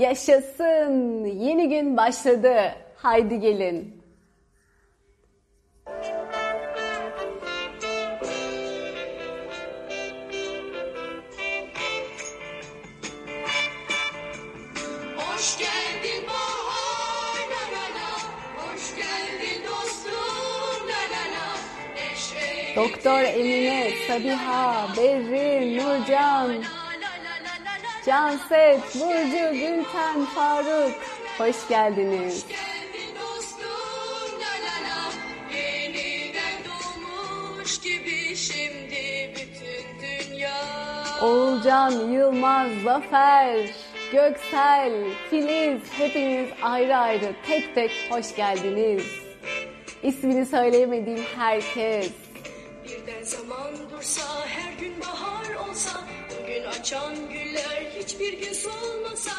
Yaşasın. Yeni gün başladı. Haydi gelin. Hoş geldin bahar la la la. Hoş geldin dostum la la la. Neşe Doktor Emine, Sabiha, Berrin, Nurcan, Canset, Burcu, Gülten, Faruk. Hoş geldiniz. Oğulcan, Yılmaz, Zafer, Göksel, Filiz hepiniz ayrı ayrı tek tek hoş geldiniz. İsmini söyleyemediğim herkes. Birden zaman dursa, her gün bahar olsa, bugün açan güller hiçbir gün solmasa,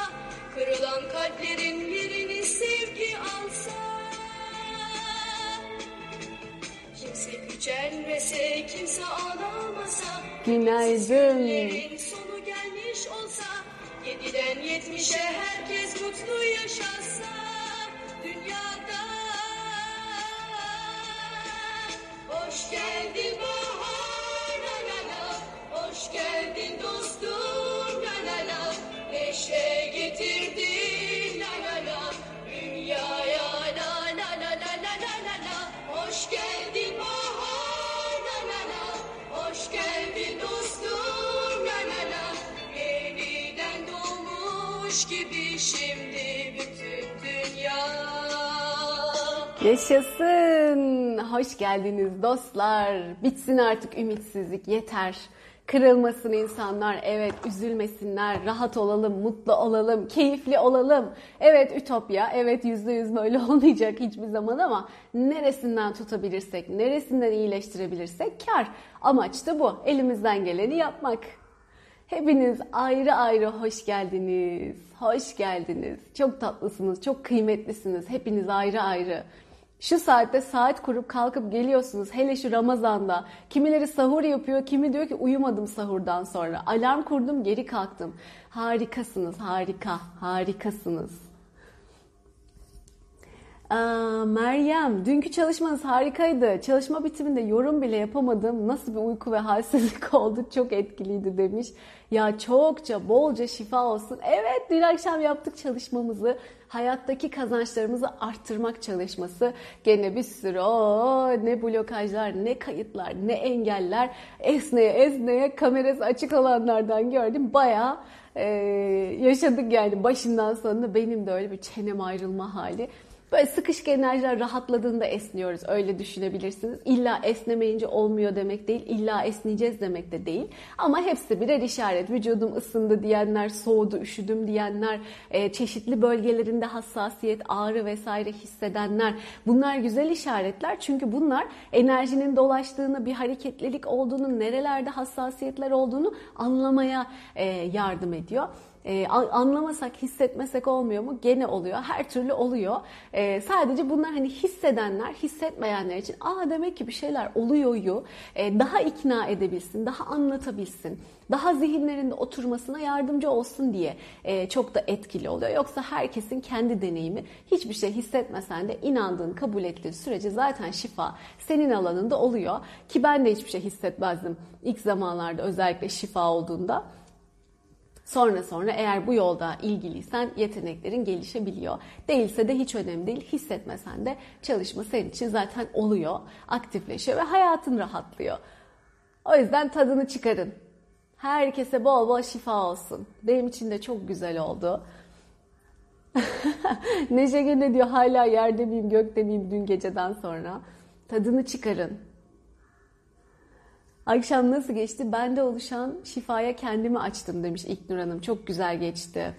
kırılan kalplerin yerini sevgi alsa. Kimse gücenmese, kimse ağlamasa, Günaydın. günlerin sonu gelmiş olsa, yediden yetmişe herkes mutlu yaşasa, dünyada. Hoş geldin bahar hoş geldin dostum Yaşasın. Hoş geldiniz dostlar. Bitsin artık ümitsizlik yeter. Kırılmasın insanlar. Evet üzülmesinler. Rahat olalım, mutlu olalım, keyifli olalım. Evet ütopya. Evet yüzde yüz böyle olmayacak hiçbir zaman ama neresinden tutabilirsek, neresinden iyileştirebilirsek kar. Amaç da bu. Elimizden geleni yapmak. Hepiniz ayrı ayrı hoş geldiniz. Hoş geldiniz. Çok tatlısınız, çok kıymetlisiniz. Hepiniz ayrı ayrı. Şu saatte saat kurup kalkıp geliyorsunuz. Hele şu Ramazan'da. Kimileri sahur yapıyor, kimi diyor ki uyumadım sahurdan sonra. Alarm kurdum, geri kalktım. Harikasınız, harika, harikasınız. Meryem, dünkü çalışmanız harikaydı. Çalışma bitiminde yorum bile yapamadım. Nasıl bir uyku ve halsizlik oldu? Çok etkiliydi demiş. Ya çokça, bolca şifa olsun. Evet, dün akşam yaptık çalışmamızı. Hayattaki kazançlarımızı arttırmak çalışması. Gene bir sürü o ne blokajlar, ne kayıtlar, ne engeller. Esneye esneye kamerası açık olanlardan gördüm. Bayağı e, yaşadık yani başından sonuna. Benim de öyle bir çenem ayrılma hali. Böyle sıkışık enerjiler rahatladığında esniyoruz. Öyle düşünebilirsiniz. İlla esnemeyince olmuyor demek değil. İlla esneyeceğiz demek de değil. Ama hepsi birer işaret. Vücudum ısındı diyenler, soğudu, üşüdüm diyenler, e, çeşitli bölgelerinde hassasiyet, ağrı vesaire hissedenler. Bunlar güzel işaretler. Çünkü bunlar enerjinin dolaştığını, bir hareketlilik olduğunu, nerelerde hassasiyetler olduğunu anlamaya e, yardım ediyor. Ee, anlamasak, hissetmesek olmuyor mu? Gene oluyor. Her türlü oluyor. Ee, sadece bunlar hani hissedenler, hissetmeyenler için aa demek ki bir şeyler oluyor e, daha ikna edebilsin, daha anlatabilsin, daha zihinlerinde oturmasına yardımcı olsun diye e, çok da etkili oluyor. Yoksa herkesin kendi deneyimi hiçbir şey hissetmesen de inandığın, kabul ettiğin sürece zaten şifa senin alanında oluyor. Ki ben de hiçbir şey hissetmezdim ilk zamanlarda özellikle şifa olduğunda. Sonra sonra eğer bu yolda ilgiliysen yeteneklerin gelişebiliyor. Değilse de hiç önemli değil. Hissetmesen de çalışma senin için zaten oluyor, aktifleşiyor ve hayatın rahatlıyor. O yüzden tadını çıkarın. Herkese bol bol şifa olsun. Benim için de çok güzel oldu. Neşe gene diyor hala yerde miyim gökte miyim dün geceden sonra. Tadını çıkarın. Akşam nasıl geçti? Bende oluşan şifaya kendimi açtım demiş İlknur Hanım. Çok güzel geçti.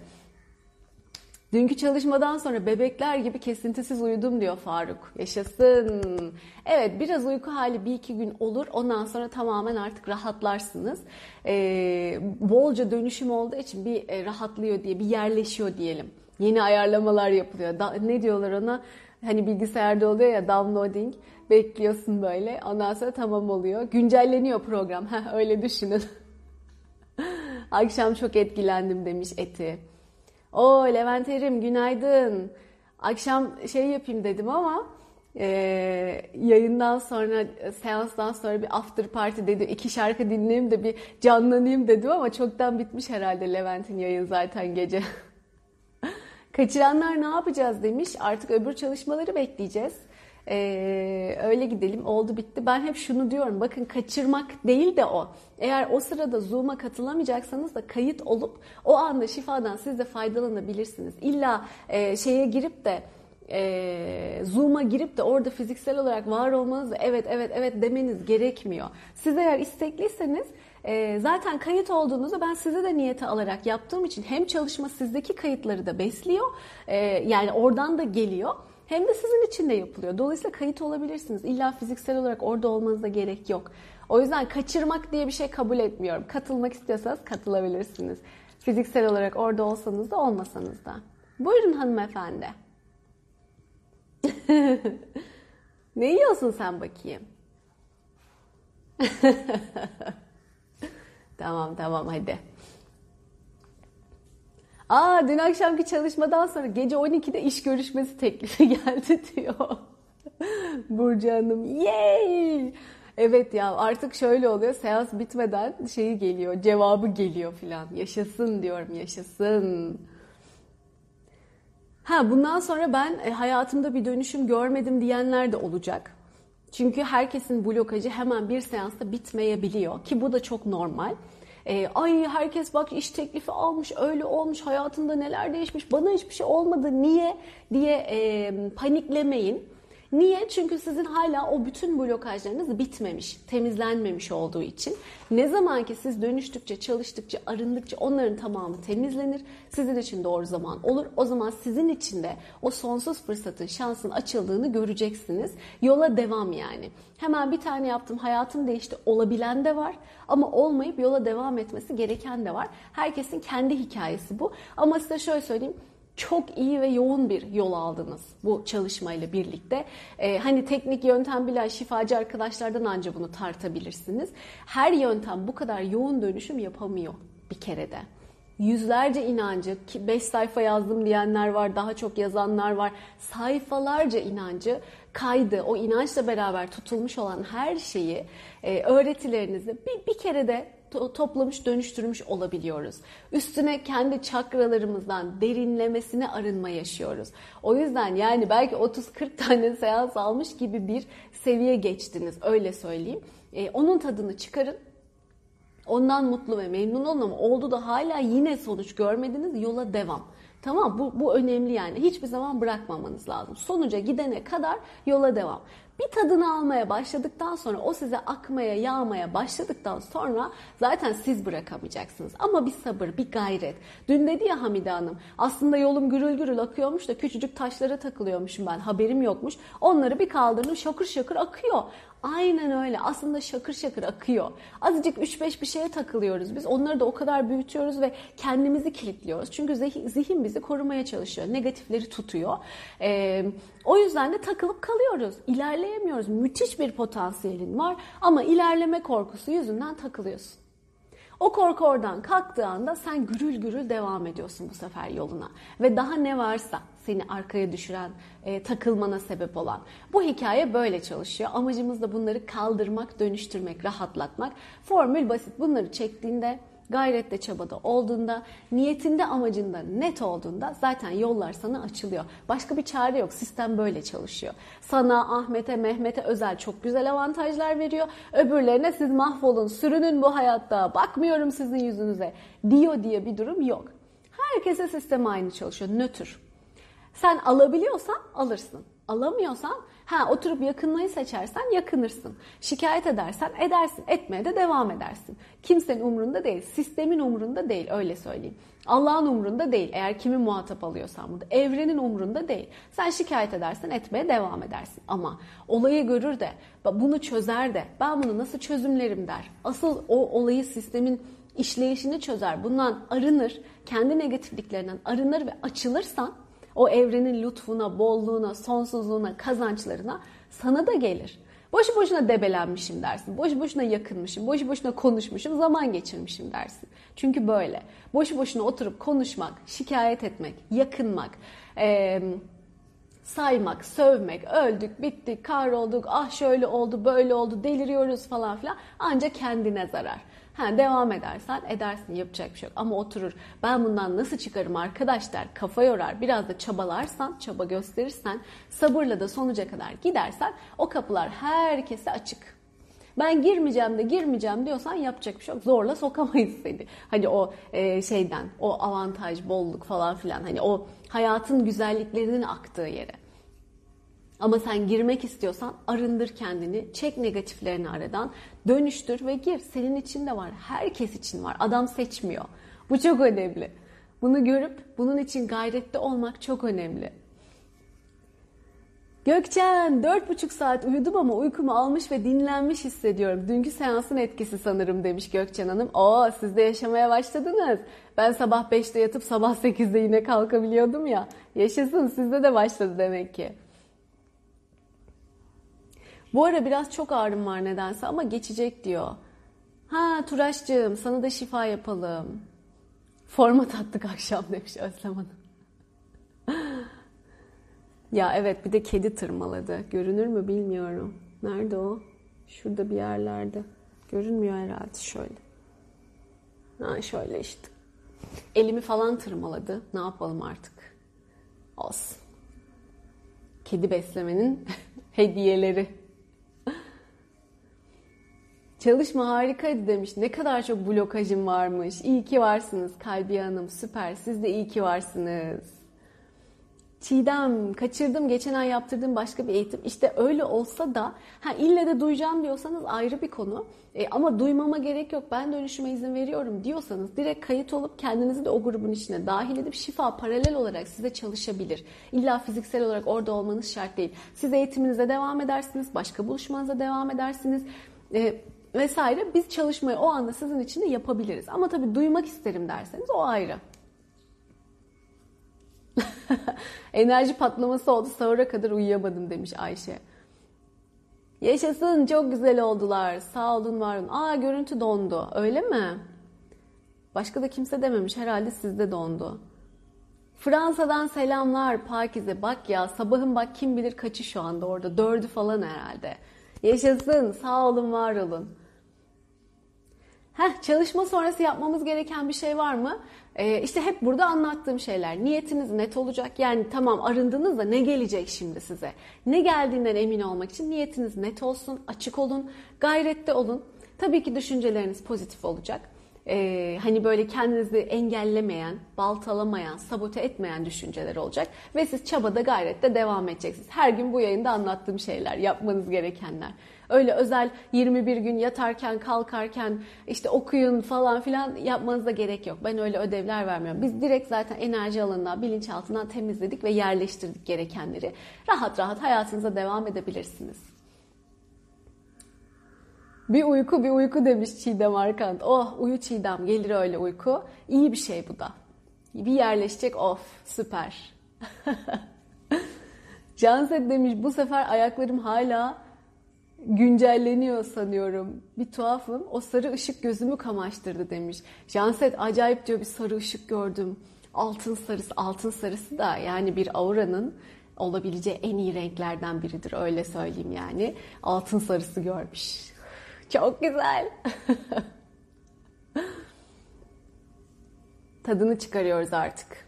Dünkü çalışmadan sonra bebekler gibi kesintisiz uyudum diyor Faruk. Yaşasın. Evet biraz uyku hali bir iki gün olur. Ondan sonra tamamen artık rahatlarsınız. Ee, bolca dönüşüm olduğu için bir e, rahatlıyor diye, bir yerleşiyor diyelim. Yeni ayarlamalar yapılıyor. Da, ne diyorlar ona? Hani bilgisayarda oluyor ya downloading. Bekliyorsun böyle. Ondan sonra tamam oluyor. Güncelleniyor program. Heh, öyle düşünün. Akşam çok etkilendim demiş Eti. O Levent Erim günaydın. Akşam şey yapayım dedim ama e, yayından sonra, seanstan sonra bir after party dedim. iki şarkı dinleyeyim de bir canlanayım dedim ama çoktan bitmiş herhalde Levent'in yayın zaten gece. Kaçıranlar ne yapacağız demiş. Artık öbür çalışmaları bekleyeceğiz. Ee, öyle gidelim oldu bitti. Ben hep şunu diyorum bakın kaçırmak değil de o. Eğer o sırada Zoom'a katılamayacaksanız da kayıt olup o anda şifadan siz de faydalanabilirsiniz. İlla e, şeye girip de e, Zoom'a girip de orada fiziksel olarak var olmanız evet evet evet demeniz gerekmiyor. Siz eğer istekliyseniz e, zaten kayıt olduğunuzda ben size de niyete alarak yaptığım için hem çalışma sizdeki kayıtları da besliyor e, yani oradan da geliyor hem de sizin için de yapılıyor. Dolayısıyla kayıt olabilirsiniz. İlla fiziksel olarak orada olmanıza gerek yok. O yüzden kaçırmak diye bir şey kabul etmiyorum. Katılmak istiyorsanız katılabilirsiniz. Fiziksel olarak orada olsanız da olmasanız da. Buyurun hanımefendi. ne yiyorsun sen bakayım? tamam tamam hadi. Aa dün akşamki çalışmadan sonra gece 12'de iş görüşmesi teklifi geldi diyor. Burcu Hanım. Yay! Evet ya artık şöyle oluyor. Seans bitmeden şeyi geliyor, cevabı geliyor filan. Yaşasın diyorum, yaşasın. Ha bundan sonra ben e, hayatımda bir dönüşüm görmedim diyenler de olacak. Çünkü herkesin blokajı hemen bir seansta bitmeyebiliyor ki bu da çok normal. E, ay herkes bak iş teklifi almış, öyle olmuş, hayatında neler değişmiş, bana hiçbir şey olmadı, niye diye e, paniklemeyin. Niye? Çünkü sizin hala o bütün blokajlarınız bitmemiş, temizlenmemiş olduğu için. Ne zaman ki siz dönüştükçe, çalıştıkça, arındıkça onların tamamı temizlenir. Sizin için doğru zaman olur. O zaman sizin için de o sonsuz fırsatın, şansın açıldığını göreceksiniz. Yola devam yani. Hemen bir tane yaptım, hayatım değişti. Olabilen de var ama olmayıp yola devam etmesi gereken de var. Herkesin kendi hikayesi bu. Ama size şöyle söyleyeyim çok iyi ve yoğun bir yol aldınız bu çalışmayla birlikte. Ee, hani teknik yöntem bilen şifacı arkadaşlardan anca bunu tartabilirsiniz. Her yöntem bu kadar yoğun dönüşüm yapamıyor bir kerede. Yüzlerce inancı, 5 sayfa yazdım diyenler var, daha çok yazanlar var. Sayfalarca inancı kaydı, o inançla beraber tutulmuş olan her şeyi, e, öğretilerinizi bir, bir kere de toplamış, dönüştürmüş olabiliyoruz. Üstüne kendi çakralarımızdan derinlemesine arınma yaşıyoruz. O yüzden yani belki 30-40 tane seans almış gibi bir seviye geçtiniz öyle söyleyeyim. Ee, onun tadını çıkarın. Ondan mutlu ve memnun olun ama oldu da hala yine sonuç görmediniz yola devam. Tamam bu, bu önemli yani. Hiçbir zaman bırakmamanız lazım. Sonuca gidene kadar yola devam. Bir tadını almaya başladıktan sonra o size akmaya, yağmaya başladıktan sonra zaten siz bırakamayacaksınız. Ama bir sabır, bir gayret. Dün dedi ya Hamide Hanım aslında yolum gürül gürül akıyormuş da küçücük taşlara takılıyormuşum ben haberim yokmuş. Onları bir kaldırdım şakır şakır akıyor. Aynen öyle. Aslında şakır şakır akıyor. Azıcık 3-5 bir şeye takılıyoruz biz. Onları da o kadar büyütüyoruz ve kendimizi kilitliyoruz. Çünkü zihin, bizi korumaya çalışıyor. Negatifleri tutuyor. Ee, o yüzden de takılıp kalıyoruz. İlerleyemiyoruz. Müthiş bir potansiyelin var ama ilerleme korkusu yüzünden takılıyorsun. O korku oradan kalktığı anda sen gürül gürül devam ediyorsun bu sefer yoluna. Ve daha ne varsa seni arkaya düşüren, e, takılmana sebep olan. Bu hikaye böyle çalışıyor. Amacımız da bunları kaldırmak, dönüştürmek, rahatlatmak. Formül basit. Bunları çektiğinde gayrette çabada olduğunda, niyetinde amacında net olduğunda zaten yollar sana açılıyor. Başka bir çare yok. Sistem böyle çalışıyor. Sana, Ahmet'e, Mehmet'e özel çok güzel avantajlar veriyor. Öbürlerine siz mahvolun, sürünün bu hayatta, bakmıyorum sizin yüzünüze diyor diye bir durum yok. Herkese sistem aynı çalışıyor. Nötr. Sen alabiliyorsan alırsın. Alamıyorsan ha oturup yakınmayı seçersen yakınırsın. Şikayet edersen edersin. Etmeye de devam edersin. Kimsenin umrunda değil. Sistemin umrunda değil öyle söyleyeyim. Allah'ın umrunda değil eğer kimi muhatap alıyorsan burada. Evrenin umrunda değil. Sen şikayet edersen etmeye devam edersin. Ama olayı görür de bunu çözer de ben bunu nasıl çözümlerim der. Asıl o olayı sistemin işleyişini çözer. Bundan arınır. Kendi negatifliklerinden arınır ve açılırsan o evrenin lütfuna, bolluğuna, sonsuzluğuna, kazançlarına sana da gelir. Boşu boşuna debelenmişim dersin. Boşu boşuna yakınmışım. Boşu boşuna konuşmuşum. Zaman geçirmişim dersin. Çünkü böyle. Boşu boşuna oturup konuşmak, şikayet etmek, yakınmak, eee saymak, sövmek, öldük, bittik, kahrolduk, ah şöyle oldu, böyle oldu, deliriyoruz falan filan ancak kendine zarar. Ha, devam edersen edersin yapacak bir şey yok. Ama oturur ben bundan nasıl çıkarım arkadaşlar kafa yorar biraz da çabalarsan çaba gösterirsen sabırla da sonuca kadar gidersen o kapılar herkese açık. Ben girmeyeceğim de girmeyeceğim diyorsan yapacak bir şey yok. Zorla sokamayız seni. Hani o e, şeyden, o avantaj, bolluk falan filan. Hani o hayatın güzelliklerinin aktığı yere. Ama sen girmek istiyorsan arındır kendini, çek negatiflerini aradan, dönüştür ve gir. Senin için de var, herkes için var. Adam seçmiyor. Bu çok önemli. Bunu görüp bunun için gayretli olmak çok önemli. Gökçen dört buçuk saat uyudum ama uykumu almış ve dinlenmiş hissediyorum. Dünkü seansın etkisi sanırım demiş Gökçen Hanım. Oo siz de yaşamaya başladınız. Ben sabah 5'te yatıp sabah 8'de yine kalkabiliyordum ya. Yaşasın sizde de başladı demek ki. Bu ara biraz çok ağrım var nedense ama geçecek diyor. Ha Turaş'cığım sana da şifa yapalım. Format attık akşam demiş Özlem Hanım. ya evet bir de kedi tırmaladı. Görünür mü bilmiyorum. Nerede o? Şurada bir yerlerde. Görünmüyor herhalde şöyle. Ha şöyle işte. Elimi falan tırmaladı. Ne yapalım artık? Olsun. Kedi beslemenin hediyeleri. Çalışma harikaydı demiş. Ne kadar çok blokajım varmış. İyi ki varsınız Kalbiye Hanım. Süper. Siz de iyi ki varsınız. Çiğdem kaçırdım geçen ay yaptırdığım başka bir eğitim. İşte öyle olsa da ha ille de duyacağım diyorsanız ayrı bir konu. E, ama duymama gerek yok ben dönüşüme izin veriyorum diyorsanız direkt kayıt olup kendinizi de o grubun içine dahil edip şifa paralel olarak size çalışabilir. İlla fiziksel olarak orada olmanız şart değil. Siz eğitiminize devam edersiniz, başka buluşmanıza devam edersiniz. E, vesaire biz çalışmayı o anda sizin için de yapabiliriz. Ama tabii duymak isterim derseniz o ayrı. Enerji patlaması oldu sahura kadar uyuyamadım demiş Ayşe. Yaşasın çok güzel oldular. Sağ olun var olun. Aa görüntü dondu. Öyle mi? Başka da kimse dememiş. Herhalde sizde dondu. Fransa'dan selamlar Pakize. Bak ya sabahın bak kim bilir kaçı şu anda orada. Dördü falan herhalde. Yaşasın. Sağ olun var olun. Heh, çalışma sonrası yapmamız gereken bir şey var mı? Ee, işte hep burada anlattığım şeyler. Niyetiniz net olacak. Yani tamam arındınız da ne gelecek şimdi size? Ne geldiğinden emin olmak için niyetiniz net olsun, açık olun, gayretli olun. Tabii ki düşünceleriniz pozitif olacak. Ee, hani böyle kendinizi engellemeyen, baltalamayan, sabote etmeyen düşünceler olacak. Ve siz çabada gayrette devam edeceksiniz. Her gün bu yayında anlattığım şeyler, yapmanız gerekenler. Öyle özel 21 gün yatarken, kalkarken işte okuyun falan filan yapmanıza gerek yok. Ben öyle ödevler vermiyorum. Biz direkt zaten enerji alanından, bilinçaltından temizledik ve yerleştirdik gerekenleri. Rahat rahat hayatınıza devam edebilirsiniz. Bir uyku bir uyku demiş Çiğdem Arkant. Oh uyu Çiğdem gelir öyle uyku. İyi bir şey bu da. Bir yerleşecek of süper. Canset demiş bu sefer ayaklarım hala güncelleniyor sanıyorum. Bir tuhafım. O sarı ışık gözümü kamaştırdı demiş. Janset acayip diyor bir sarı ışık gördüm. Altın sarısı, altın sarısı da yani bir auranın olabileceği en iyi renklerden biridir öyle söyleyeyim yani. Altın sarısı görmüş. Çok güzel. Tadını çıkarıyoruz artık.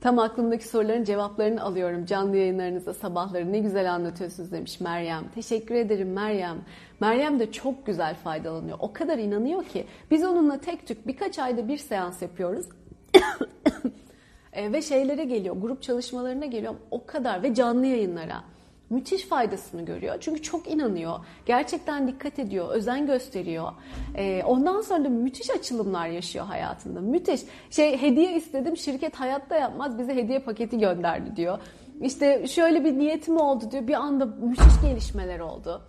Tam aklımdaki soruların cevaplarını alıyorum canlı yayınlarınızda sabahları. Ne güzel anlatıyorsunuz demiş Meryem. Teşekkür ederim Meryem. Meryem de çok güzel faydalanıyor. O kadar inanıyor ki biz onunla tek tük birkaç ayda bir seans yapıyoruz. e, ve şeylere geliyor, grup çalışmalarına geliyor. O kadar ve canlı yayınlara müthiş faydasını görüyor. Çünkü çok inanıyor. Gerçekten dikkat ediyor, özen gösteriyor. Ee, ondan sonra da müthiş açılımlar yaşıyor hayatında. Müthiş. Şey hediye istedim, şirket hayatta yapmaz, bize hediye paketi gönderdi diyor. İşte şöyle bir niyetim oldu diyor. Bir anda müthiş gelişmeler oldu.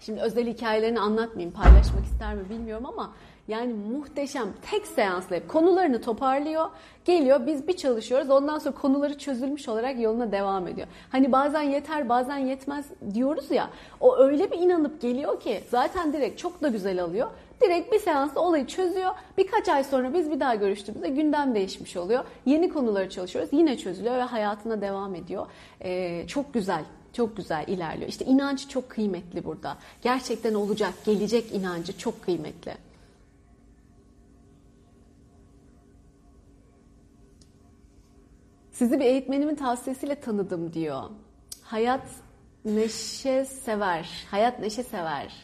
Şimdi özel hikayelerini anlatmayayım, paylaşmak ister mi bilmiyorum ama Yani muhteşem. Tek seansla konularını toparlıyor. Geliyor biz bir çalışıyoruz. Ondan sonra konuları çözülmüş olarak yoluna devam ediyor. Hani bazen yeter bazen yetmez diyoruz ya. O öyle bir inanıp geliyor ki zaten direkt çok da güzel alıyor. Direkt bir seansta olayı çözüyor. Birkaç ay sonra biz bir daha görüştüğümüzde gündem değişmiş oluyor. Yeni konuları çalışıyoruz. Yine çözülüyor ve hayatına devam ediyor. Ee, çok güzel. Çok güzel ilerliyor. İşte inanç çok kıymetli burada. Gerçekten olacak, gelecek inancı çok kıymetli. Sizi bir eğitmenimin tavsiyesiyle tanıdım diyor. Hayat neşe sever. Hayat neşe sever.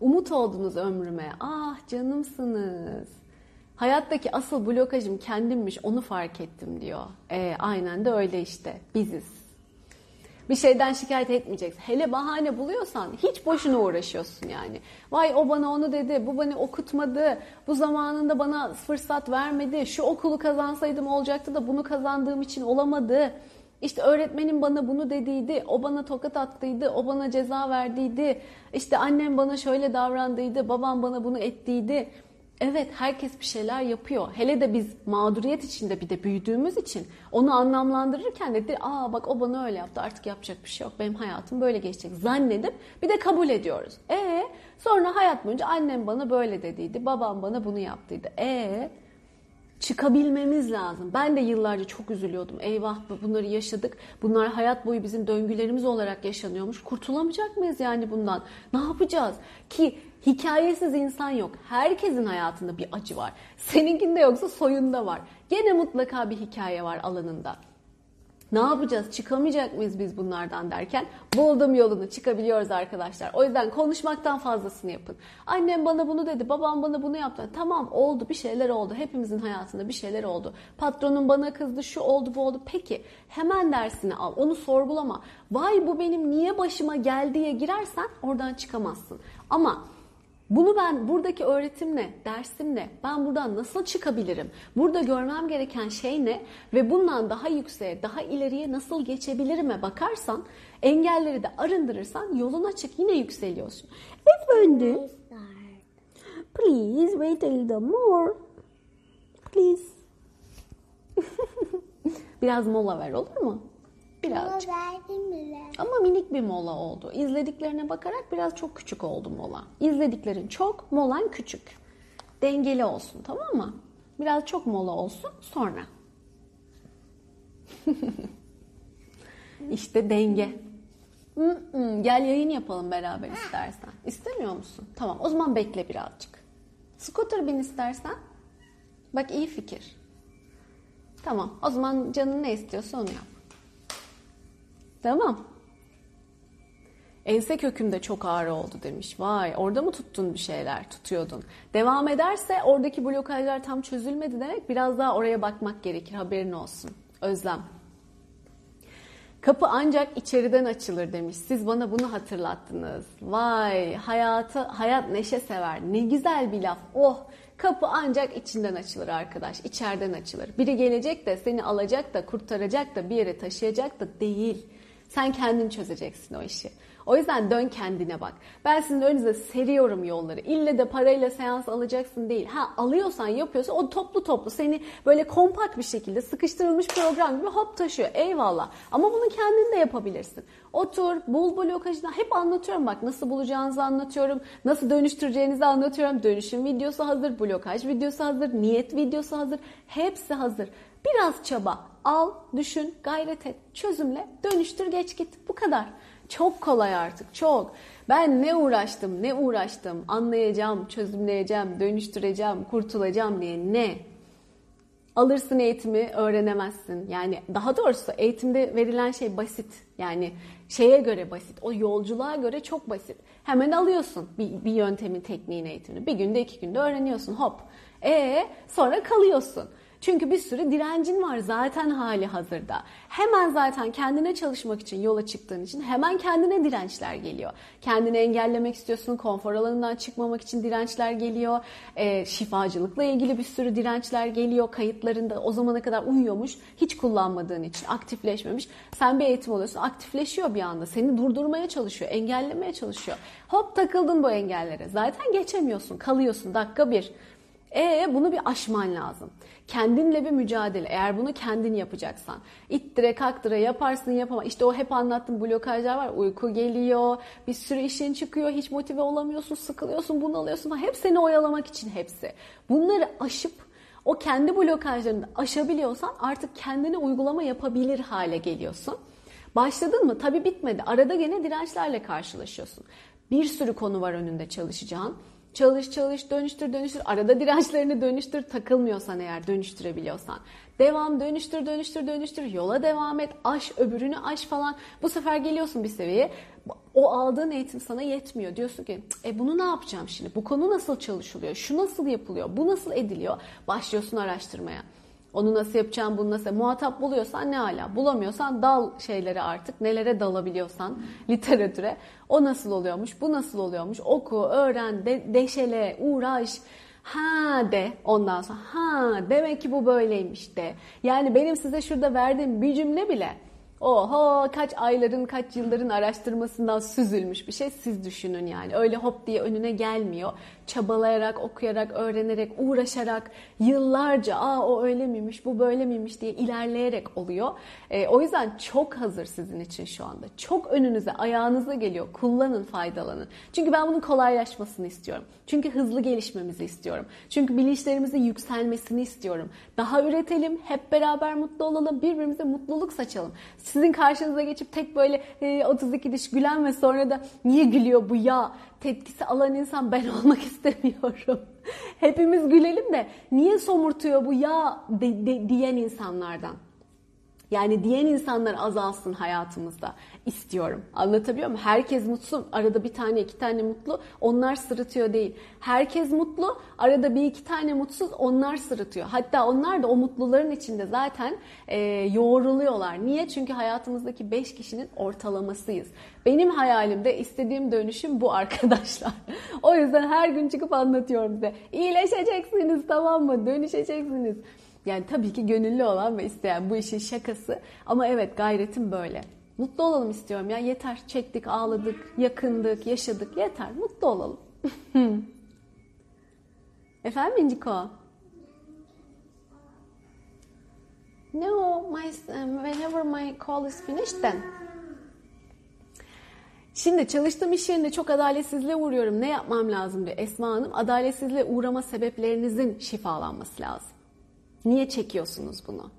Umut oldunuz ömrüme. Ah canımsınız. Hayattaki asıl blokajım kendimmiş onu fark ettim diyor. E, aynen de öyle işte. Biziz. Bir şeyden şikayet etmeyeceksin. Hele bahane buluyorsan hiç boşuna uğraşıyorsun yani. Vay o bana onu dedi, bu beni okutmadı, bu zamanında bana fırsat vermedi, şu okulu kazansaydım olacaktı da bunu kazandığım için olamadı. İşte öğretmenim bana bunu dediydi, o bana tokat attıydı, o bana ceza verdiydi. İşte annem bana şöyle davrandıydı, babam bana bunu ettiydi. Evet herkes bir şeyler yapıyor. Hele de biz mağduriyet içinde bir de büyüdüğümüz için onu anlamlandırırken de aa bak o bana öyle yaptı artık yapacak bir şey yok. Benim hayatım böyle geçecek zannedip bir de kabul ediyoruz. E sonra hayat boyunca annem bana böyle dediydi, babam bana bunu yaptıydı. E çıkabilmemiz lazım. Ben de yıllarca çok üzülüyordum. Eyvah bunları yaşadık. Bunlar hayat boyu bizim döngülerimiz olarak yaşanıyormuş. Kurtulamayacak mıyız yani bundan? Ne yapacağız? Ki hikayesiz insan yok. Herkesin hayatında bir acı var. Seninkinde yoksa soyunda var. Gene mutlaka bir hikaye var alanında. Ne yapacağız? Çıkamayacak mıyız biz bunlardan derken buldum yolunu çıkabiliyoruz arkadaşlar. O yüzden konuşmaktan fazlasını yapın. Annem bana bunu dedi, babam bana bunu yaptı. Tamam oldu bir şeyler oldu. Hepimizin hayatında bir şeyler oldu. Patronum bana kızdı, şu oldu bu oldu. Peki hemen dersini al. Onu sorgulama. Vay bu benim niye başıma geldiye girersen oradan çıkamazsın. Ama bunu ben buradaki öğretimle, dersimle ben buradan nasıl çıkabilirim? Burada görmem gereken şey ne? Ve bundan daha yükseğe, daha ileriye nasıl geçebilirime bakarsan, engelleri de arındırırsan yolun açık yine yükseliyorsun. Efendim? Please wait a little more. Please. Biraz mola ver olur mu? Birazcık. verdim bile. Ama minik bir mola oldu. İzlediklerine bakarak biraz çok küçük oldu mola. İzlediklerin çok, molan küçük. Dengeli olsun tamam mı? Biraz çok mola olsun sonra. işte denge. Mm-mm, Gel yayın yapalım beraber istersen. İstemiyor musun? Tamam o zaman bekle birazcık. Scooter bin istersen. Bak iyi fikir. Tamam o zaman canın ne istiyorsa onu yap. Tamam. Ense kökümde çok ağrı oldu demiş. Vay orada mı tuttun bir şeyler tutuyordun. Devam ederse oradaki blokajlar tam çözülmedi demek biraz daha oraya bakmak gerekir haberin olsun. Özlem. Kapı ancak içeriden açılır demiş. Siz bana bunu hatırlattınız. Vay hayatı hayat neşe sever. Ne güzel bir laf. Oh kapı ancak içinden açılır arkadaş. içeriden açılır. Biri gelecek de seni alacak da kurtaracak da bir yere taşıyacak da değil. Sen kendin çözeceksin o işi. O yüzden dön kendine bak. Ben sizin önünüze seriyorum yolları. İlle de parayla seans alacaksın değil. Ha alıyorsan yapıyorsa o toplu toplu seni böyle kompakt bir şekilde sıkıştırılmış program gibi hop taşıyor. Eyvallah. Ama bunu kendin de yapabilirsin. Otur, bul blokajını. Hep anlatıyorum bak nasıl bulacağınızı anlatıyorum. Nasıl dönüştüreceğinizi anlatıyorum. Dönüşüm videosu hazır, blokaj videosu hazır, niyet videosu hazır. Hepsi hazır. Biraz çaba, al, düşün, gayret et, çözümle, dönüştür, geç git. Bu kadar. Çok kolay artık, çok. Ben ne uğraştım, ne uğraştım, anlayacağım, çözümleyeceğim, dönüştüreceğim, kurtulacağım diye ne? Alırsın eğitimi, öğrenemezsin. Yani daha doğrusu eğitimde verilen şey basit. Yani şeye göre basit, o yolculuğa göre çok basit. Hemen alıyorsun bir, bir yöntemin, tekniğin eğitimini. Bir günde, iki günde öğreniyorsun, hop. E sonra kalıyorsun. Çünkü bir sürü direncin var zaten hali hazırda. Hemen zaten kendine çalışmak için yola çıktığın için hemen kendine dirençler geliyor. Kendini engellemek istiyorsun, konfor alanından çıkmamak için dirençler geliyor. E, şifacılıkla ilgili bir sürü dirençler geliyor. Kayıtlarında o zamana kadar uyuyormuş, hiç kullanmadığın için aktifleşmemiş. Sen bir eğitim alıyorsun, aktifleşiyor bir anda. Seni durdurmaya çalışıyor, engellemeye çalışıyor. Hop takıldın bu engellere. Zaten geçemiyorsun, kalıyorsun dakika bir. E bunu bir aşman lazım. Kendinle bir mücadele. Eğer bunu kendin yapacaksan. İttire kaktıra yaparsın yapama. İşte o hep anlattığım blokajlar var. Uyku geliyor. Bir sürü işin çıkıyor. Hiç motive olamıyorsun. Sıkılıyorsun. Bunalıyorsun. Falan. Hep seni oyalamak için hepsi. Bunları aşıp o kendi blokajlarını aşabiliyorsan artık kendine uygulama yapabilir hale geliyorsun. Başladın mı? Tabii bitmedi. Arada gene dirençlerle karşılaşıyorsun. Bir sürü konu var önünde çalışacağın. Çalış çalış dönüştür dönüştür. Arada dirençlerini dönüştür takılmıyorsan eğer dönüştürebiliyorsan. Devam dönüştür dönüştür dönüştür. Yola devam et. Aş öbürünü aş falan. Bu sefer geliyorsun bir seviyeye. O aldığın eğitim sana yetmiyor. Diyorsun ki e bunu ne yapacağım şimdi? Bu konu nasıl çalışılıyor? Şu nasıl yapılıyor? Bu nasıl ediliyor? Başlıyorsun araştırmaya. Onu nasıl yapacağım, bunu nasıl... Muhatap buluyorsan ne hala. Bulamıyorsan dal şeylere artık. Nelere dalabiliyorsan literatüre. O nasıl oluyormuş, bu nasıl oluyormuş. Oku, öğren, de, deşele, uğraş. Ha de ondan sonra ha demek ki bu böyleymiş de. Yani benim size şurada verdiğim bir cümle bile Oho kaç ayların kaç yılların araştırmasından süzülmüş bir şey siz düşünün yani. Öyle hop diye önüne gelmiyor. Çabalayarak, okuyarak, öğrenerek, uğraşarak yıllarca aa o öyle miymiş bu böyle miymiş diye ilerleyerek oluyor. E, o yüzden çok hazır sizin için şu anda. Çok önünüze ayağınıza geliyor. Kullanın faydalanın. Çünkü ben bunun kolaylaşmasını istiyorum. Çünkü hızlı gelişmemizi istiyorum. Çünkü bilinçlerimizin yükselmesini istiyorum. Daha üretelim, hep beraber mutlu olalım, birbirimize mutluluk saçalım sizin karşınıza geçip tek böyle 32 e, diş gülen ve sonra da niye gülüyor bu ya tepkisi alan insan ben olmak istemiyorum. Hepimiz gülelim de niye somurtuyor bu ya de, de, diyen insanlardan. Yani diyen insanlar azalsın hayatımızda istiyorum. Anlatabiliyor muyum? Herkes mutlu. Arada bir tane iki tane mutlu. Onlar sırıtıyor değil. Herkes mutlu. Arada bir iki tane mutsuz. Onlar sırıtıyor. Hatta onlar da o mutluların içinde zaten e, yoğruluyorlar. Niye? Çünkü hayatımızdaki beş kişinin ortalamasıyız. Benim hayalimde istediğim dönüşüm bu arkadaşlar. o yüzden her gün çıkıp anlatıyorum size. İyileşeceksiniz tamam mı? Dönüşeceksiniz. Yani tabii ki gönüllü olan ve isteyen bu işin şakası. Ama evet gayretim böyle. Mutlu olalım istiyorum ya. Yeter. Çektik, ağladık, yakındık, yaşadık. Yeter. Mutlu olalım. Efendim İnciko? No, my, whenever my call is finished then. Şimdi çalıştığım iş yerinde çok adaletsizliğe uğruyorum. Ne yapmam lazım diyor Esma Hanım. Adaletsizliğe uğrama sebeplerinizin şifalanması lazım. Niye çekiyorsunuz bunu?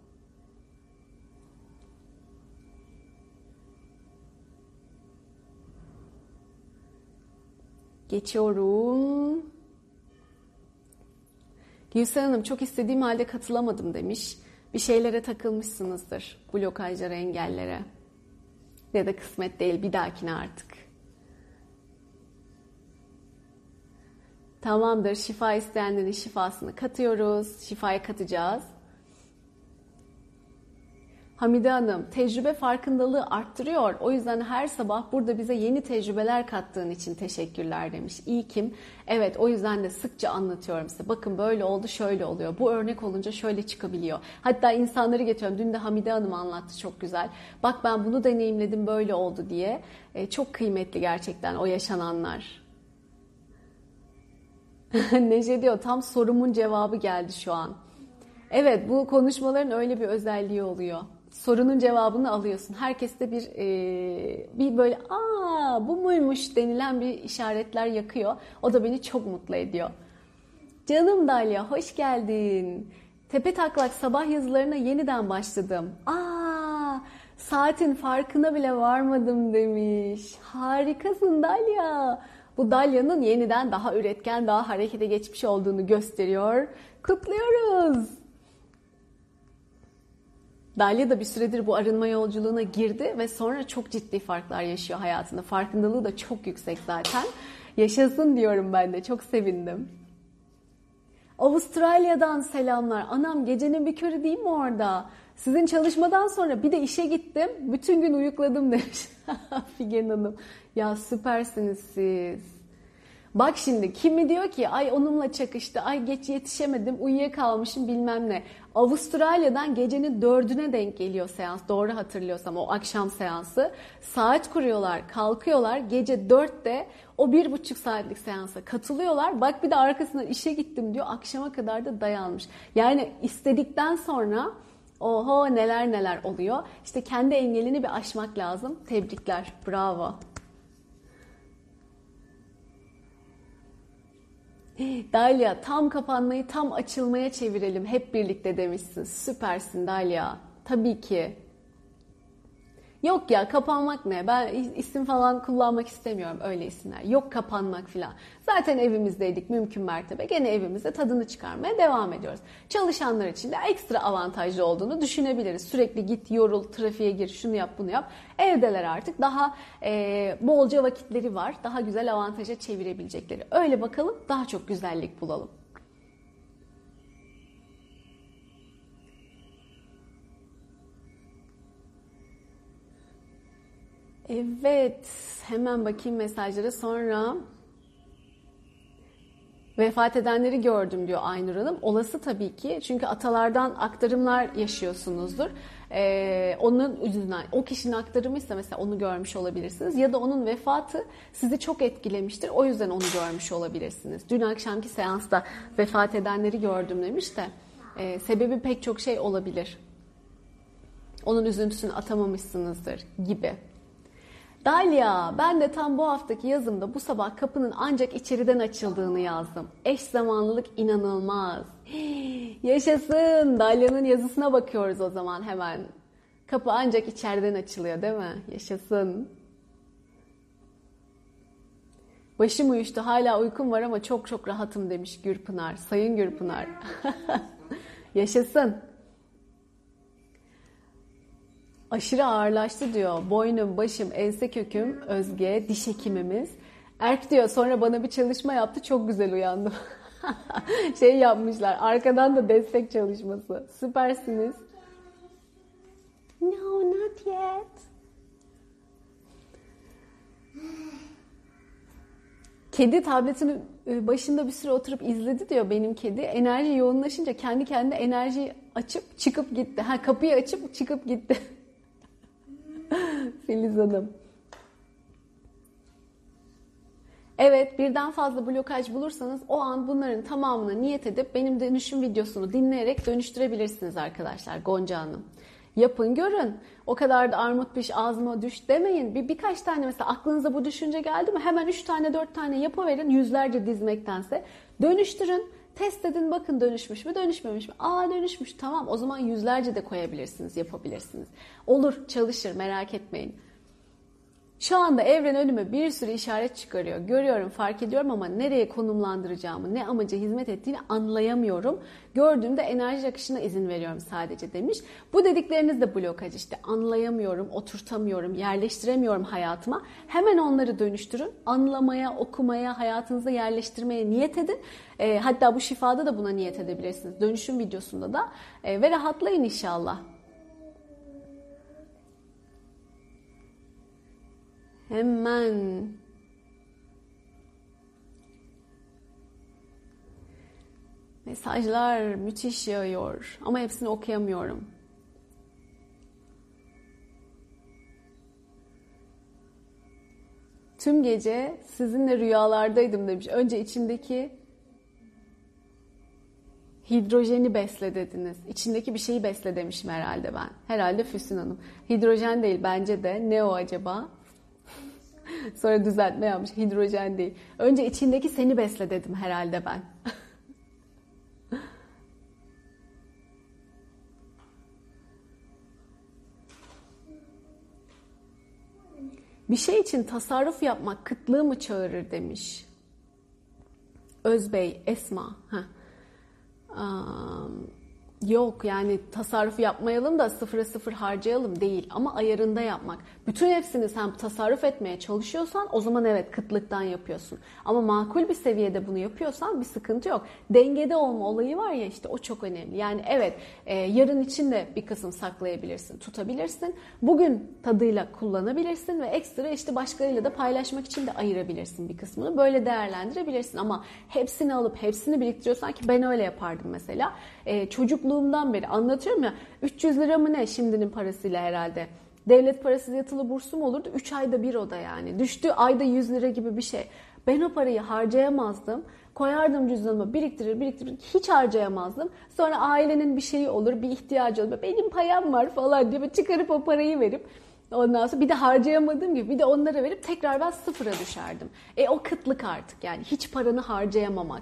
Geçiyorum. Gülsen Hanım çok istediğim halde katılamadım demiş. Bir şeylere takılmışsınızdır. Blokajlara, engellere. Ya da kısmet değil bir dahakine artık. Tamamdır. Şifa isteyenlerin şifasını katıyoruz. Şifaya katacağız. Hamide Hanım, tecrübe farkındalığı arttırıyor. O yüzden her sabah burada bize yeni tecrübeler kattığın için teşekkürler demiş. İyi kim? Evet, o yüzden de sıkça anlatıyorum size. Bakın böyle oldu, şöyle oluyor. Bu örnek olunca şöyle çıkabiliyor. Hatta insanları getiriyorum. Dün de Hamide Hanım anlattı çok güzel. Bak ben bunu deneyimledim, böyle oldu diye. E, çok kıymetli gerçekten o yaşananlar. Neşe diyor tam sorumun cevabı geldi şu an. Evet bu konuşmaların öyle bir özelliği oluyor. Sorunun cevabını alıyorsun. Herkeste bir e, bir böyle aa bu muymuş denilen bir işaretler yakıyor. O da beni çok mutlu ediyor. Canım Dalia hoş geldin. Tepe taklak sabah yazılarına yeniden başladım. Aa saatin farkına bile varmadım demiş. Harikasın Dalia. Bu Dalya'nın yeniden daha üretken, daha harekete geçmiş olduğunu gösteriyor. Kutluyoruz. Dalya da bir süredir bu arınma yolculuğuna girdi ve sonra çok ciddi farklar yaşıyor hayatında. Farkındalığı da çok yüksek zaten. Yaşasın diyorum ben de. Çok sevindim. Avustralya'dan selamlar. Anam gecenin bir körü değil mi orada? Sizin çalışmadan sonra bir de işe gittim. Bütün gün uyukladım demiş Figen Hanım. Ya süpersiniz siz. Bak şimdi kimi diyor ki ay onunla çakıştı, ay geç yetişemedim, uyuyakalmışım bilmem ne. Avustralya'dan gecenin dördüne denk geliyor seans. Doğru hatırlıyorsam o akşam seansı. Saat kuruyorlar, kalkıyorlar. Gece dörtte o bir buçuk saatlik seansa katılıyorlar. Bak bir de arkasından işe gittim diyor. Akşama kadar da dayanmış. Yani istedikten sonra oho neler neler oluyor. İşte kendi engelini bir aşmak lazım. Tebrikler. Bravo. Dalia tam kapanmayı tam açılmaya çevirelim hep birlikte demişsin. Süpersin Dalia. Tabii ki. Yok ya kapanmak ne? Ben isim falan kullanmak istemiyorum öyle isimler. Yok kapanmak falan. Zaten evimizdeydik mümkün mertebe. Gene evimizde tadını çıkarmaya devam ediyoruz. Çalışanlar için de ekstra avantajlı olduğunu düşünebiliriz. Sürekli git yorul, trafiğe gir, şunu yap, bunu yap. Evdeler artık daha e, bolca vakitleri var. Daha güzel avantaja çevirebilecekleri. Öyle bakalım daha çok güzellik bulalım. Evet, hemen bakayım mesajlara. Sonra vefat edenleri gördüm diyor Aynur Hanım. Olası tabii ki. Çünkü atalardan aktarımlar yaşıyorsunuzdur. Ee, onun yüzünden, o kişinin aktarımıysa mesela onu görmüş olabilirsiniz. Ya da onun vefatı sizi çok etkilemiştir. O yüzden onu görmüş olabilirsiniz. Dün akşamki seansta vefat edenleri gördüm demiş de. E, sebebi pek çok şey olabilir. Onun üzüntüsünü atamamışsınızdır gibi. Dalia, ben de tam bu haftaki yazımda bu sabah kapının ancak içeriden açıldığını yazdım. Eş zamanlılık inanılmaz. Yaşasın. Dalia'nın yazısına bakıyoruz o zaman hemen. Kapı ancak içeriden açılıyor değil mi? Yaşasın. Başım uyuştu hala uykum var ama çok çok rahatım demiş Gürpınar. Sayın Gürpınar. Yaşasın. Aşırı ağırlaştı diyor. Boynum, başım, ense köküm, Özge, diş hekimimiz. Erk diyor sonra bana bir çalışma yaptı çok güzel uyandım. şey yapmışlar arkadan da destek çalışması. Süpersiniz. No, not yet. Kedi tabletini e, başında bir süre oturup izledi diyor benim kedi. Enerji yoğunlaşınca kendi kendine enerjiyi açıp çıkıp gitti. Ha kapıyı açıp çıkıp gitti. Filiz Hanım. Evet birden fazla blokaj bulursanız o an bunların tamamını niyet edip benim dönüşüm videosunu dinleyerek dönüştürebilirsiniz arkadaşlar Gonca Hanım. Yapın görün. O kadar da armut piş ağzıma düş demeyin. Bir birkaç tane mesela aklınıza bu düşünce geldi mi hemen 3 tane 4 tane yapıverin yüzlerce dizmektense. Dönüştürün. Test edin bakın dönüşmüş mü dönüşmemiş mi? Aa dönüşmüş tamam o zaman yüzlerce de koyabilirsiniz yapabilirsiniz. Olur çalışır merak etmeyin. Şu anda evren önüme bir sürü işaret çıkarıyor. Görüyorum, fark ediyorum ama nereye konumlandıracağımı, ne amaca hizmet ettiğini anlayamıyorum. Gördüğümde enerji akışına izin veriyorum sadece demiş. Bu dedikleriniz de blokaj işte. Anlayamıyorum, oturtamıyorum, yerleştiremiyorum hayatıma. Hemen onları dönüştürün. Anlamaya, okumaya, hayatınıza yerleştirmeye niyet edin. E, hatta bu şifada da buna niyet edebilirsiniz. Dönüşüm videosunda da. E, ve rahatlayın inşallah. Hemen mesajlar müthiş yağıyor ama hepsini okuyamıyorum. Tüm gece sizinle rüyalardaydım demiş. Önce içindeki hidrojeni besle dediniz. İçindeki bir şeyi besle demişim herhalde ben. Herhalde Füsun Hanım. Hidrojen değil bence de. Ne o acaba? Sonra düzeltme yapmış. Hidrojen değil. Önce içindeki seni besle dedim herhalde ben. Bir şey için tasarruf yapmak kıtlığı mı çağırır demiş. Özbey, Esma. Heh. Um, Yok yani tasarruf yapmayalım da sıfıra sıfır harcayalım değil ama ayarında yapmak. Bütün hepsini sen tasarruf etmeye çalışıyorsan o zaman evet kıtlıktan yapıyorsun. Ama makul bir seviyede bunu yapıyorsan bir sıkıntı yok. Dengede olma olayı var ya işte o çok önemli. Yani evet e, yarın için de bir kısım saklayabilirsin, tutabilirsin. Bugün tadıyla kullanabilirsin ve ekstra işte başkalarıyla da paylaşmak için de ayırabilirsin bir kısmını. Böyle değerlendirebilirsin ama hepsini alıp hepsini biriktiriyorsan ki ben öyle yapardım mesela. E, çocukluğumdan beri anlatıyorum ya 300 lira mı ne şimdinin parasıyla herhalde. Devlet parası yatılı bursum olurdu. 3 ayda bir oda yani. Düştü ayda 100 lira gibi bir şey. Ben o parayı harcayamazdım. Koyardım cüzdanıma biriktirir biriktirir hiç harcayamazdım. Sonra ailenin bir şeyi olur bir ihtiyacı olur. Benim payam var falan diye çıkarıp o parayı verip Ondan sonra bir de harcayamadığım gibi bir de onlara verip tekrar ben sıfıra düşerdim. E o kıtlık artık yani hiç paranı harcayamamak.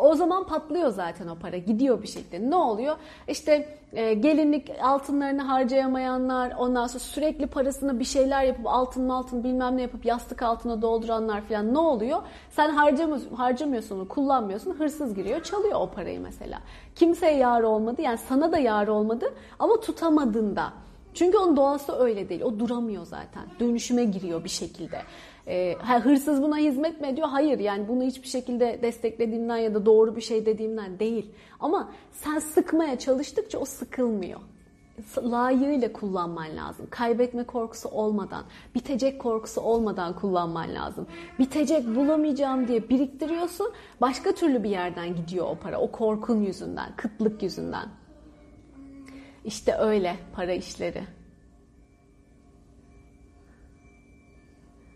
O zaman patlıyor zaten o para gidiyor bir şekilde. Ne oluyor? İşte e, gelinlik altınlarını harcayamayanlar ondan sonra sürekli parasını bir şeyler yapıp altın altın bilmem ne yapıp yastık altına dolduranlar falan ne oluyor? Sen harcamıyorsun, harcamıyorsun kullanmıyorsun hırsız giriyor çalıyor o parayı mesela. Kimseye yar olmadı yani sana da yar olmadı ama tutamadın da. Çünkü onun doğası öyle değil. O duramıyor zaten. Dönüşüme giriyor bir şekilde. E, hırsız buna hizmet mi ediyor? Hayır yani bunu hiçbir şekilde desteklediğimden ya da doğru bir şey dediğimden değil. Ama sen sıkmaya çalıştıkça o sıkılmıyor. Layığıyla kullanman lazım. Kaybetme korkusu olmadan, bitecek korkusu olmadan kullanman lazım. Bitecek bulamayacağım diye biriktiriyorsun. Başka türlü bir yerden gidiyor o para. O korkun yüzünden, kıtlık yüzünden. İşte öyle para işleri.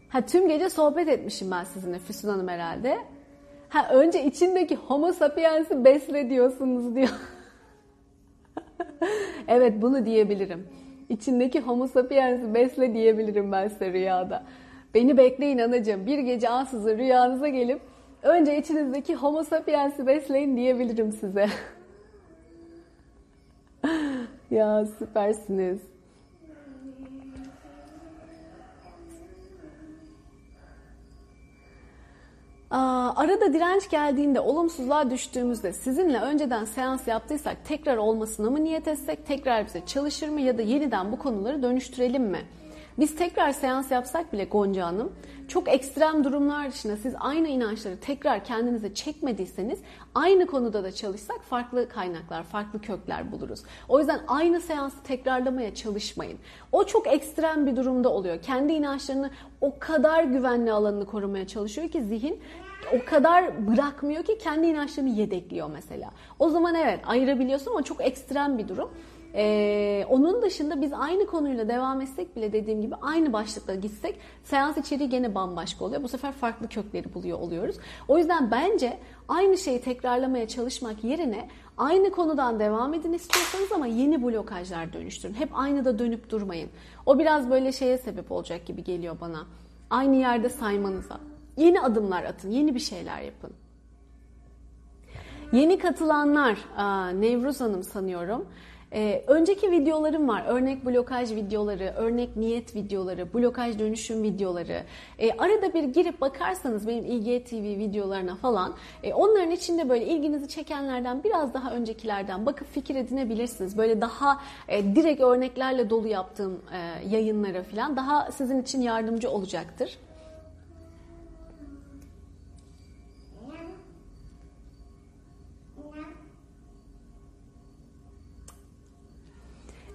Ha tüm gece sohbet etmişim ben sizinle Füsun Hanım herhalde. Ha önce içindeki homo sapiens'i besle diyorsunuz diyor. evet bunu diyebilirim. İçindeki homo sapiens'i besle diyebilirim ben size rüyada. Beni bekleyin anacığım. Bir gece ansızın rüyanıza gelip önce içinizdeki homo sapiens'i besleyin diyebilirim size. ya süpersiniz. Aa, arada direnç geldiğinde, olumsuzluğa düştüğümüzde sizinle önceden seans yaptıysak tekrar olmasına mı niyet etsek, tekrar bize çalışır mı ya da yeniden bu konuları dönüştürelim mi? Biz tekrar seans yapsak bile Gonca Hanım çok ekstrem durumlar dışında siz aynı inançları tekrar kendinize çekmediyseniz aynı konuda da çalışsak farklı kaynaklar, farklı kökler buluruz. O yüzden aynı seansı tekrarlamaya çalışmayın. O çok ekstrem bir durumda oluyor. Kendi inançlarını o kadar güvenli alanını korumaya çalışıyor ki zihin o kadar bırakmıyor ki kendi inançlarını yedekliyor mesela. O zaman evet ayırabiliyorsun ama çok ekstrem bir durum. Ee, onun dışında biz aynı konuyla devam etsek bile dediğim gibi aynı başlıkla gitsek seans içeriği gene bambaşka oluyor. Bu sefer farklı kökleri buluyor oluyoruz. O yüzden bence aynı şeyi tekrarlamaya çalışmak yerine aynı konudan devam edin istiyorsanız ama yeni blokajlar dönüştürün. Hep aynı da dönüp durmayın. O biraz böyle şeye sebep olacak gibi geliyor bana. Aynı yerde saymanıza. Yeni adımlar atın, yeni bir şeyler yapın. Yeni katılanlar, Nevruz Hanım sanıyorum. Ee, önceki videolarım var. Örnek blokaj videoları, örnek niyet videoları, blokaj dönüşüm videoları. Ee, arada bir girip bakarsanız benim İGTV videolarına falan e, onların içinde böyle ilginizi çekenlerden biraz daha öncekilerden bakıp fikir edinebilirsiniz. Böyle daha e, direkt örneklerle dolu yaptığım e, yayınlara falan daha sizin için yardımcı olacaktır.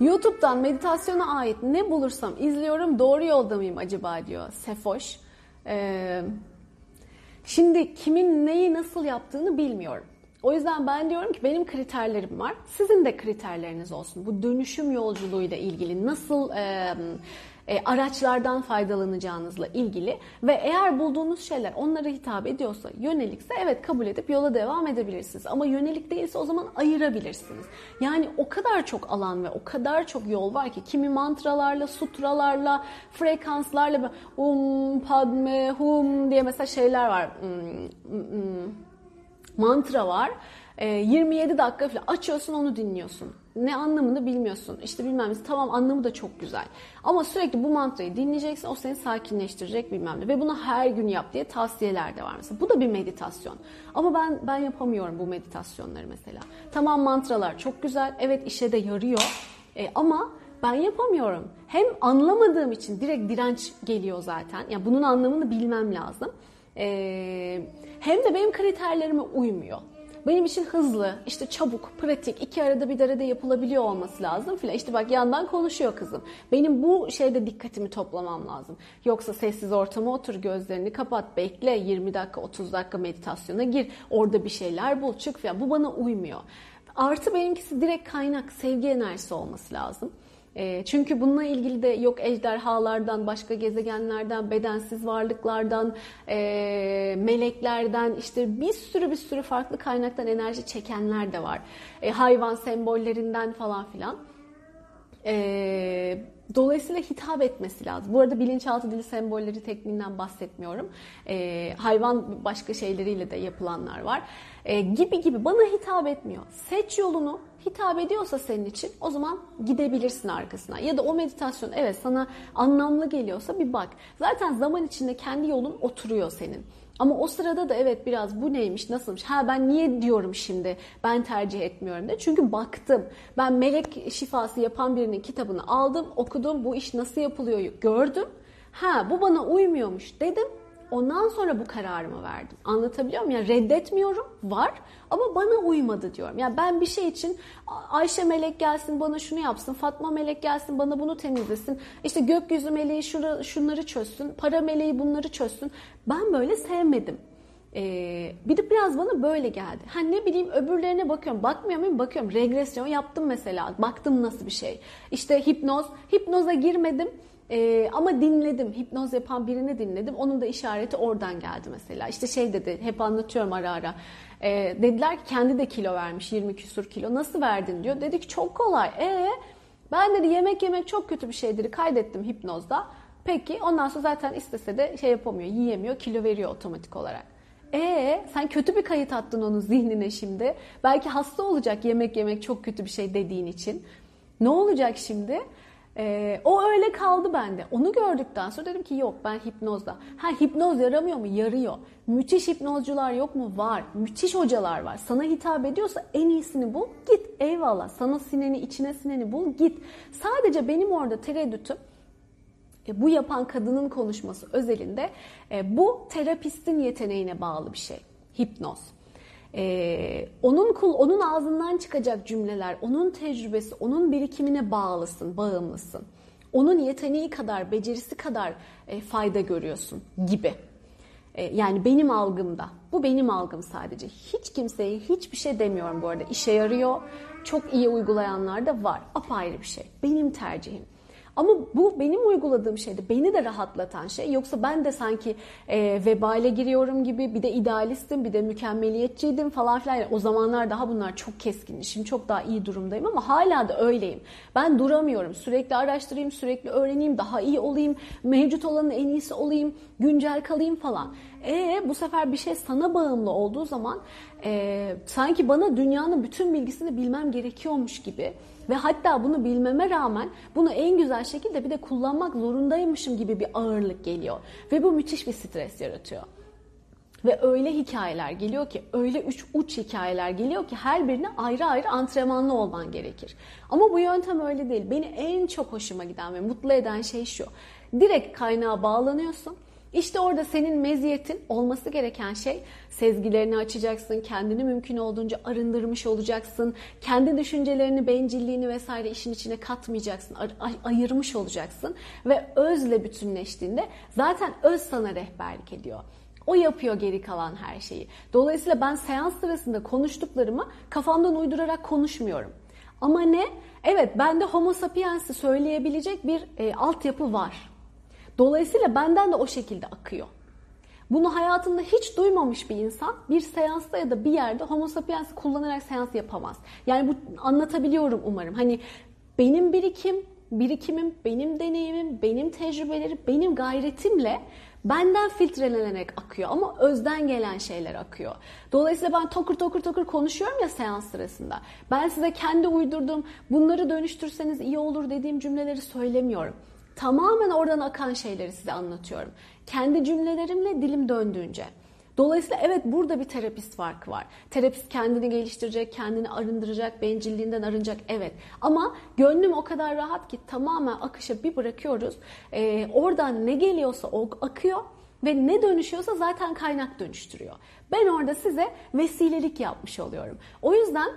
YouTube'dan meditasyona ait ne bulursam izliyorum doğru yolda mıyım acaba diyor Sefoş. Ee, şimdi kimin neyi nasıl yaptığını bilmiyorum. O yüzden ben diyorum ki benim kriterlerim var. Sizin de kriterleriniz olsun. Bu dönüşüm yolculuğuyla ilgili nasıl e, e, araçlardan faydalanacağınızla ilgili ve eğer bulduğunuz şeyler onlara hitap ediyorsa, yönelikse evet kabul edip yola devam edebilirsiniz. Ama yönelik değilse o zaman ayırabilirsiniz. Yani o kadar çok alan ve o kadar çok yol var ki kimi mantralarla, sutralarla, frekanslarla um, padme, hum diye mesela şeyler var. Hmm, hmm mantra var. E, 27 dakika falan açıyorsun onu dinliyorsun. Ne anlamını bilmiyorsun. İşte bilmem. Tamam anlamı da çok güzel. Ama sürekli bu mantrayı dinleyeceksin. O seni sakinleştirecek bilmem ne. Ve bunu her gün yap diye tavsiyeler de var mesela. Bu da bir meditasyon. Ama ben ben yapamıyorum bu meditasyonları mesela. Tamam mantralar çok güzel. Evet işe de yarıyor. E, ama ben yapamıyorum. Hem anlamadığım için direkt direnç geliyor zaten. Yani bunun anlamını bilmem lazım. Ee, hem de benim kriterlerime uymuyor. Benim için hızlı, işte çabuk, pratik, iki arada bir derede yapılabiliyor olması lazım filan. İşte bak yandan konuşuyor kızım. Benim bu şeyde dikkatimi toplamam lazım. Yoksa sessiz ortama otur, gözlerini kapat, bekle, 20 dakika, 30 dakika meditasyona gir. Orada bir şeyler bul, çık filan. Bu bana uymuyor. Artı benimkisi direkt kaynak, sevgi enerjisi olması lazım. E, çünkü bununla ilgili de yok ejderhalardan, başka gezegenlerden, bedensiz varlıklardan, e, meleklerden işte bir sürü bir sürü farklı kaynaktan enerji çekenler de var. E, hayvan sembollerinden falan filan. E, dolayısıyla hitap etmesi lazım. Bu arada bilinçaltı dili sembolleri tekniğinden bahsetmiyorum. E, hayvan başka şeyleriyle de yapılanlar var. E, gibi gibi bana hitap etmiyor. Seç yolunu hitap ediyorsa senin için o zaman gidebilirsin arkasına. Ya da o meditasyon evet sana anlamlı geliyorsa bir bak. Zaten zaman içinde kendi yolun oturuyor senin. Ama o sırada da evet biraz bu neymiş, nasılmış, ha ben niye diyorum şimdi ben tercih etmiyorum de. Çünkü baktım. Ben melek şifası yapan birinin kitabını aldım, okudum, bu iş nasıl yapılıyor gördüm. Ha bu bana uymuyormuş dedim Ondan sonra bu kararımı verdim. Anlatabiliyor muyum? Yani reddetmiyorum, var ama bana uymadı diyorum. Yani ben bir şey için Ayşe melek gelsin bana şunu yapsın, Fatma melek gelsin bana bunu temizlesin, işte gökyüzü meleği şura, şunları çözsün, para meleği bunları çözsün. Ben böyle sevmedim. Ee, bir de biraz bana böyle geldi. Ha ne bileyim öbürlerine bakıyorum. Bakmıyor muyum? Bakıyorum. Regresyon yaptım mesela. Baktım nasıl bir şey. İşte hipnoz. Hipnoza girmedim. Ee, ama dinledim, hipnoz yapan birini dinledim. Onun da işareti oradan geldi mesela. İşte şey dedi, hep anlatıyorum ara ara. Ee, dediler ki kendi de kilo vermiş, 20 küsur kilo. Nasıl verdin diyor. Dedik çok kolay. Ee, ben dedi yemek yemek çok kötü bir şeydir. Kaydettim hipnozda. Peki ondan sonra zaten istese de şey yapamıyor, yiyemiyor, kilo veriyor otomatik olarak. Ee, sen kötü bir kayıt attın onun zihnine şimdi. Belki hasta olacak yemek yemek çok kötü bir şey dediğin için. Ne olacak şimdi? Ee, o öyle kaldı bende. Onu gördükten sonra dedim ki yok ben hipnozda. Ha hipnoz yaramıyor mu? Yarıyor. Müthiş hipnozcular yok mu? Var. Müthiş hocalar var. Sana hitap ediyorsa en iyisini bul. Git. Eyvallah. Sana sineni, içine sineni bul. Git. Sadece benim orada tereddütüm e, bu yapan kadının konuşması özelinde e, bu terapistin yeteneğine bağlı bir şey. Hipnoz. Ee, onun kul, onun ağzından çıkacak cümleler, onun tecrübesi, onun birikimine bağlısın, bağımlısın. Onun yeteneği kadar, becerisi kadar e, fayda görüyorsun gibi. E, yani benim algımda. Bu benim algım sadece. Hiç kimseye hiçbir şey demiyorum bu arada. İşe yarıyor. Çok iyi uygulayanlar da var. Apayrı bir şey. Benim tercihim. Ama bu benim uyguladığım şeydi. Beni de rahatlatan şey. Yoksa ben de sanki e, vebale giriyorum gibi bir de idealistim bir de mükemmeliyetçiydim falan filan. O zamanlar daha bunlar çok keskin. Şimdi çok daha iyi durumdayım ama hala da öyleyim. Ben duramıyorum. Sürekli araştırayım, sürekli öğreneyim, daha iyi olayım, mevcut olanın en iyisi olayım, güncel kalayım falan. E bu sefer bir şey sana bağımlı olduğu zaman e, sanki bana dünyanın bütün bilgisini bilmem gerekiyormuş gibi ve hatta bunu bilmeme rağmen bunu en güzel şekilde bir de kullanmak zorundaymışım gibi bir ağırlık geliyor. Ve bu müthiş bir stres yaratıyor. Ve öyle hikayeler geliyor ki, öyle üç uç hikayeler geliyor ki her birine ayrı ayrı antrenmanlı olman gerekir. Ama bu yöntem öyle değil. Beni en çok hoşuma giden ve mutlu eden şey şu. Direkt kaynağa bağlanıyorsun işte orada senin meziyetin olması gereken şey sezgilerini açacaksın, kendini mümkün olduğunca arındırmış olacaksın, kendi düşüncelerini, bencilliğini vesaire işin içine katmayacaksın, ay- ayırmış olacaksın ve özle bütünleştiğinde zaten öz sana rehberlik ediyor. O yapıyor geri kalan her şeyi. Dolayısıyla ben seans sırasında konuştuklarımı kafamdan uydurarak konuşmuyorum. Ama ne? Evet bende homo sapiens'i söyleyebilecek bir e, altyapı var. Dolayısıyla benden de o şekilde akıyor. Bunu hayatında hiç duymamış bir insan bir seansta ya da bir yerde homo sapiens kullanarak seans yapamaz. Yani bu anlatabiliyorum umarım. Hani benim birikim birikimim, benim deneyimim, benim tecrübelerim, benim gayretimle benden filtrelenerek akıyor ama özden gelen şeyler akıyor. Dolayısıyla ben tokur tokur tokur konuşuyorum ya seans sırasında. Ben size kendi uydurduğum bunları dönüştürseniz iyi olur dediğim cümleleri söylemiyorum. Tamamen oradan akan şeyleri size anlatıyorum. Kendi cümlelerimle dilim döndüğünce. Dolayısıyla evet burada bir terapist farkı var. Terapist kendini geliştirecek, kendini arındıracak, bencilliğinden arınacak evet. Ama gönlüm o kadar rahat ki tamamen akışa bir bırakıyoruz. Ee, oradan ne geliyorsa o akıyor ve ne dönüşüyorsa zaten kaynak dönüştürüyor. Ben orada size vesilelik yapmış oluyorum. O yüzden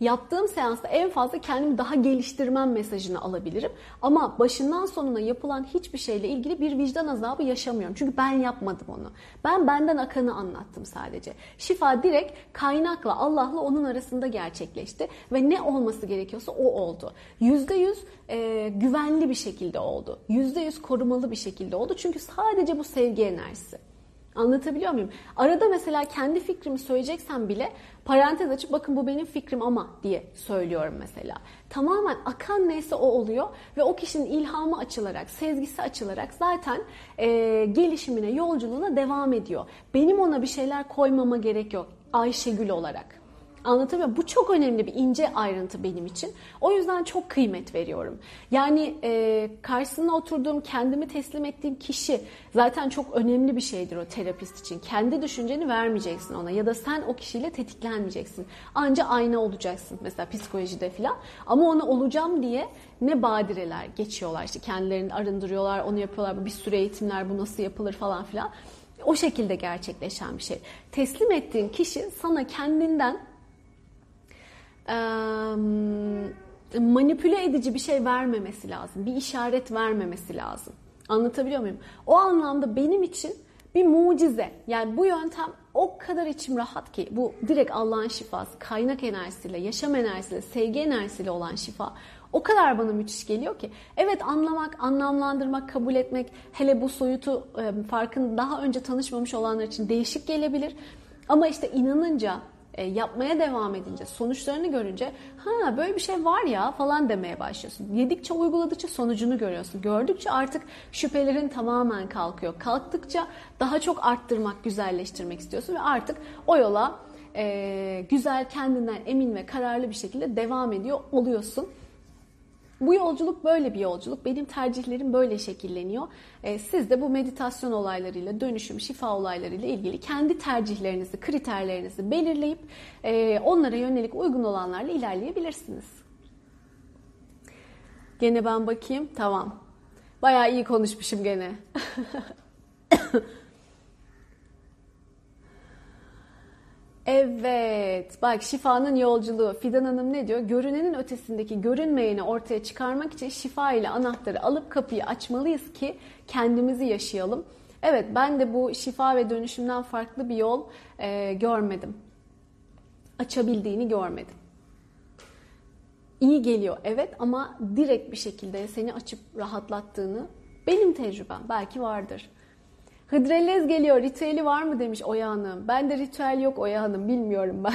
yaptığım seansta en fazla kendimi daha geliştirmem mesajını alabilirim. Ama başından sonuna yapılan hiçbir şeyle ilgili bir vicdan azabı yaşamıyorum. Çünkü ben yapmadım onu. Ben benden akanı anlattım sadece. Şifa direkt kaynakla Allah'la onun arasında gerçekleşti. Ve ne olması gerekiyorsa o oldu. %100 e, güvenli bir şekilde oldu. %100 korumalı bir şekilde oldu. Çünkü sadece bu sevgi enerjisi. Anlatabiliyor muyum? Arada mesela kendi fikrimi söyleyeceksem bile parantez açıp bakın bu benim fikrim ama diye söylüyorum mesela. Tamamen akan neyse o oluyor ve o kişinin ilhamı açılarak, sezgisi açılarak zaten e, gelişimine, yolculuğuna devam ediyor. Benim ona bir şeyler koymama gerek yok Ayşegül olarak. Anlatabiliyor muyum? Bu çok önemli bir ince ayrıntı benim için. O yüzden çok kıymet veriyorum. Yani e, karşısına oturduğum, kendimi teslim ettiğim kişi zaten çok önemli bir şeydir o terapist için. Kendi düşünceni vermeyeceksin ona ya da sen o kişiyle tetiklenmeyeceksin. Anca ayna olacaksın mesela psikolojide falan. Ama ona olacağım diye ne badireler geçiyorlar işte kendilerini arındırıyorlar, onu yapıyorlar. Bir sürü eğitimler bu nasıl yapılır falan filan. O şekilde gerçekleşen bir şey. Teslim ettiğin kişi sana kendinden manipüle edici bir şey vermemesi lazım. Bir işaret vermemesi lazım. Anlatabiliyor muyum? O anlamda benim için bir mucize. Yani bu yöntem o kadar içim rahat ki bu direkt Allah'ın şifası, kaynak enerjisiyle, yaşam enerjisiyle, sevgi enerjisiyle olan şifa o kadar bana müthiş geliyor ki. Evet anlamak, anlamlandırmak, kabul etmek hele bu soyutu farkın daha önce tanışmamış olanlar için değişik gelebilir. Ama işte inanınca, e, yapmaya devam edince, sonuçlarını görünce ha böyle bir şey var ya falan demeye başlıyorsun. Yedikçe uyguladıkça sonucunu görüyorsun. Gördükçe artık şüphelerin tamamen kalkıyor. Kalktıkça daha çok arttırmak, güzelleştirmek istiyorsun ve artık o yola e, güzel, kendinden emin ve kararlı bir şekilde devam ediyor oluyorsun. Bu yolculuk böyle bir yolculuk. Benim tercihlerim böyle şekilleniyor. Ee, siz de bu meditasyon olaylarıyla, dönüşüm, şifa olaylarıyla ilgili kendi tercihlerinizi, kriterlerinizi belirleyip e, onlara yönelik uygun olanlarla ilerleyebilirsiniz. Gene ben bakayım. Tamam. Bayağı iyi konuşmuşum gene. Evet, bak şifanın yolculuğu. Fidan Hanım ne diyor? Görünenin ötesindeki görünmeyeni ortaya çıkarmak için şifa ile anahtarı alıp kapıyı açmalıyız ki kendimizi yaşayalım. Evet, ben de bu şifa ve dönüşümden farklı bir yol e, görmedim. Açabildiğini görmedim. İyi geliyor evet ama direkt bir şekilde seni açıp rahatlattığını benim tecrübem belki vardır. Hıdrellez geliyor. Ritüeli var mı demiş Oya Hanım. Ben de ritüel yok Oya Hanım. Bilmiyorum ben.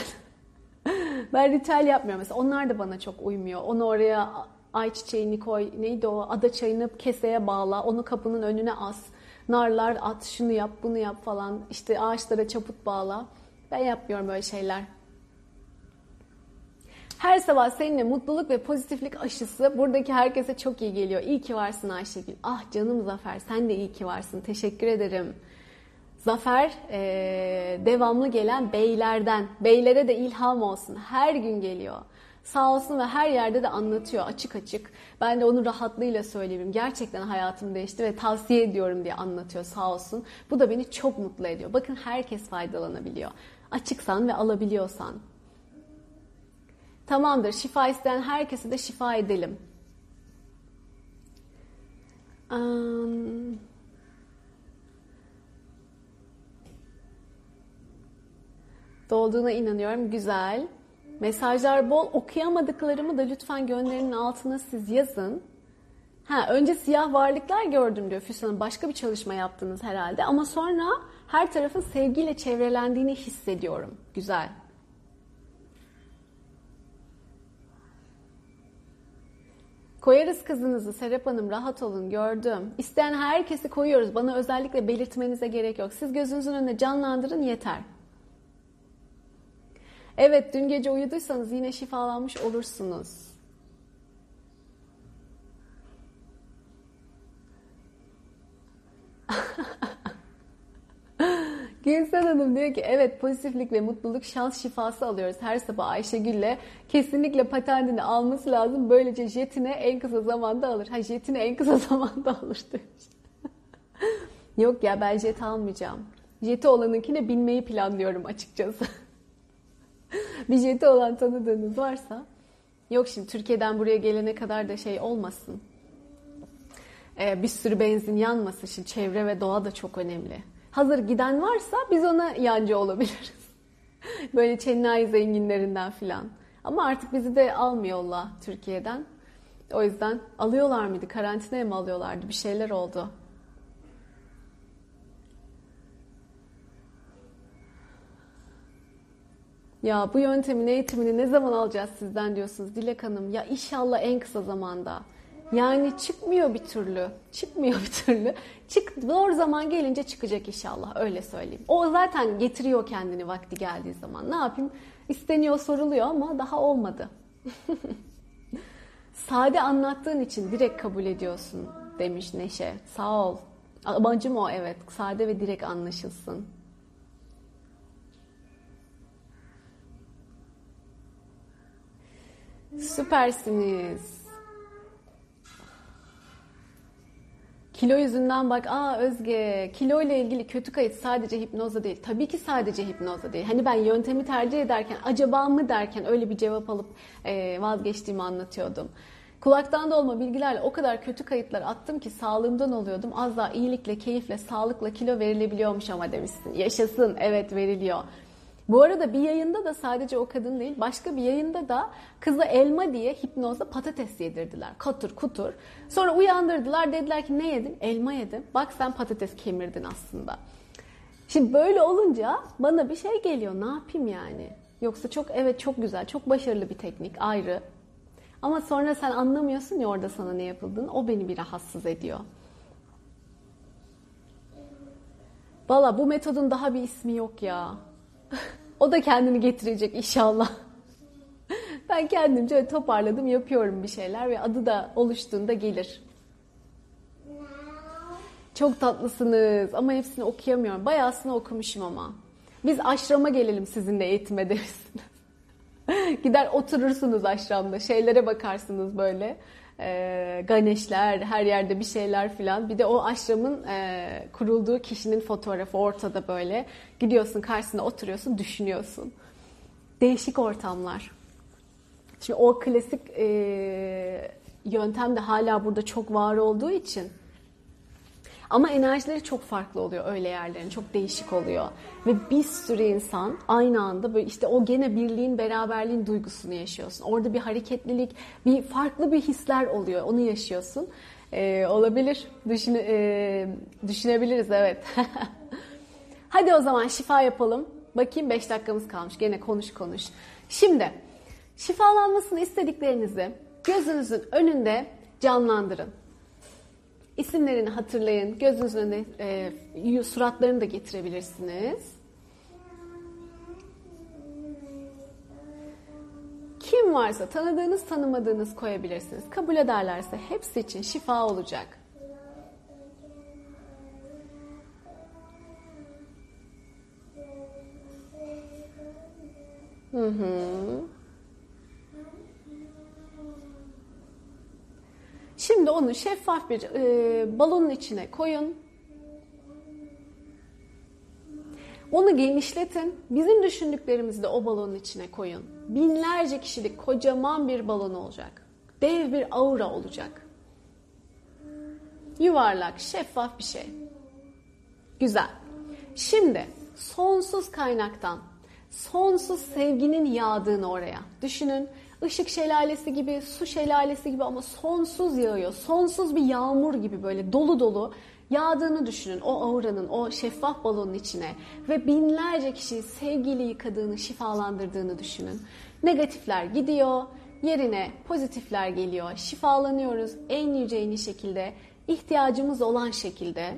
ben ritüel yapmıyorum. Mesela onlar da bana çok uymuyor. Onu oraya ay çiçeğini koy. Neydi o? Ada çayını keseye bağla. Onu kapının önüne as. Narlar at. Şunu yap bunu yap falan. İşte ağaçlara çaput bağla. Ben yapmıyorum böyle şeyler. Her sabah seninle mutluluk ve pozitiflik aşısı buradaki herkese çok iyi geliyor. İyi ki varsın Ayşegül. Ah canım Zafer sen de iyi ki varsın. Teşekkür ederim. Zafer e, devamlı gelen beylerden. Beylere de ilham olsun. Her gün geliyor. Sağ olsun ve her yerde de anlatıyor açık açık. Ben de onun rahatlığıyla söyleyeyim. Gerçekten hayatım değişti ve tavsiye ediyorum diye anlatıyor sağ olsun. Bu da beni çok mutlu ediyor. Bakın herkes faydalanabiliyor. Açıksan ve alabiliyorsan. Tamamdır. Şifa isteyen herkese de şifa edelim. Um, dolduğuna inanıyorum. Güzel. Mesajlar bol. Okuyamadıklarımı da lütfen gönderinin altına siz yazın. Ha, önce siyah varlıklar gördüm diyor Füsun Başka bir çalışma yaptınız herhalde. Ama sonra her tarafın sevgiyle çevrelendiğini hissediyorum. Güzel. Koyarız kızınızı Serap Hanım rahat olun gördüm. İsteyen herkesi koyuyoruz. Bana özellikle belirtmenize gerek yok. Siz gözünüzün önünde canlandırın yeter. Evet dün gece uyuduysanız yine şifalanmış olursunuz. Gülsen Hanım diyor ki evet pozitiflik ve mutluluk şans şifası alıyoruz her sabah Ayşegül'le. Kesinlikle patentini alması lazım. Böylece jetine en kısa zamanda alır. Ha jetine en kısa zamanda alır demiş. Yok ya ben jet almayacağım. Jeti olanınkine binmeyi planlıyorum açıkçası. bir jeti olan tanıdığınız varsa. Yok şimdi Türkiye'den buraya gelene kadar da şey olmasın. Ee, bir sürü benzin yanmasın. Şimdi çevre ve doğa da çok önemli. Hazır giden varsa biz ona yancı olabiliriz. Böyle Çennai zenginlerinden filan. Ama artık bizi de almıyorlar Türkiye'den. O yüzden alıyorlar mıydı? Karantinaya mı alıyorlardı? Bir şeyler oldu. Ya bu yöntemin eğitimini ne zaman alacağız sizden diyorsunuz Dilek Hanım. Ya inşallah en kısa zamanda. Yani çıkmıyor bir türlü. Çıkmıyor bir türlü. Çık doğru zaman gelince çıkacak inşallah öyle söyleyeyim. O zaten getiriyor kendini vakti geldiği zaman. Ne yapayım? İsteniyor soruluyor ama daha olmadı. Sade anlattığın için direkt kabul ediyorsun demiş Neşe. Sağ ol. Amacım o evet. Sade ve direkt anlaşılsın. Süpersiniz. Kilo yüzünden bak, aa Özge, kilo ile ilgili kötü kayıt sadece hipnozda değil. Tabii ki sadece hipnozda değil. Hani ben yöntemi tercih ederken, acaba mı derken öyle bir cevap alıp e, vazgeçtiğimi anlatıyordum. Kulaktan dolma bilgilerle o kadar kötü kayıtlar attım ki sağlığımdan oluyordum. Az daha iyilikle, keyifle, sağlıkla kilo verilebiliyormuş ama demişsin. Yaşasın, evet veriliyor. Bu arada bir yayında da sadece o kadın değil, başka bir yayında da kıza elma diye hipnozda patates yedirdiler. Katur kutur. Sonra uyandırdılar dediler ki ne yedin? Elma yedim. Bak sen patates kemirdin aslında. Şimdi böyle olunca bana bir şey geliyor. Ne yapayım yani? Yoksa çok evet çok güzel, çok başarılı bir teknik ayrı. Ama sonra sen anlamıyorsun ya orada sana ne yapıldığını. O beni bir rahatsız ediyor. Valla bu metodun daha bir ismi yok ya. o da kendini getirecek inşallah. ben kendimce toparladım, yapıyorum bir şeyler ve adı da oluştuğunda gelir. Çok tatlısınız ama hepsini okuyamıyorum. Bayağısını okumuşum ama. Biz aşrama gelelim sizinle eğitime demişsiniz. Gider oturursunuz aşramda, şeylere bakarsınız böyle. E, ganeşler, her yerde bir şeyler filan. Bir de o aşramın e, kurulduğu kişinin fotoğrafı ortada böyle. Gidiyorsun karşısına oturuyorsun, düşünüyorsun. Değişik ortamlar. Şimdi o klasik e, yöntem de hala burada çok var olduğu için ama enerjileri çok farklı oluyor öyle yerlerin. Çok değişik oluyor. Ve bir sürü insan aynı anda böyle işte o gene birliğin, beraberliğin duygusunu yaşıyorsun. Orada bir hareketlilik, bir farklı bir hisler oluyor. Onu yaşıyorsun. Ee, olabilir. Düşün, e, düşünebiliriz evet. Hadi o zaman şifa yapalım. Bakayım 5 dakikamız kalmış. Gene konuş konuş. Şimdi şifalanmasını istediklerinizi gözünüzün önünde canlandırın. İsimlerini hatırlayın. Gözünüzün önüne e, suratlarını da getirebilirsiniz. Kim varsa tanıdığınız tanımadığınız koyabilirsiniz. Kabul ederlerse hepsi için şifa olacak. Hı hı. Şimdi onu şeffaf bir e, balonun içine koyun. Onu genişletin. Bizim düşündüklerimizi de o balonun içine koyun. Binlerce kişilik kocaman bir balon olacak. Dev bir aura olacak. Yuvarlak, şeffaf bir şey. Güzel. Şimdi sonsuz kaynaktan, sonsuz sevginin yağdığını oraya düşünün ışık şelalesi gibi, su şelalesi gibi ama sonsuz yağıyor. Sonsuz bir yağmur gibi böyle dolu dolu yağdığını düşünün o auranın, o şeffaf balonun içine ve binlerce kişiyi sevgiyle yıkadığını, şifalandırdığını düşünün. Negatifler gidiyor, yerine pozitifler geliyor. Şifalanıyoruz en yüce en şekilde, ihtiyacımız olan şekilde.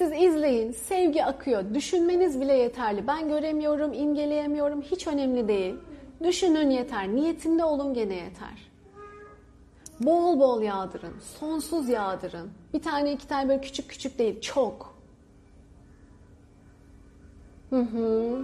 Siz izleyin, sevgi akıyor. Düşünmeniz bile yeterli. Ben göremiyorum, imgeleyemiyorum, hiç önemli değil. Düşünün yeter, niyetinde olun gene yeter. Bol bol yağdırın, sonsuz yağdırın. Bir tane iki tane böyle küçük küçük değil, çok. Hı hı.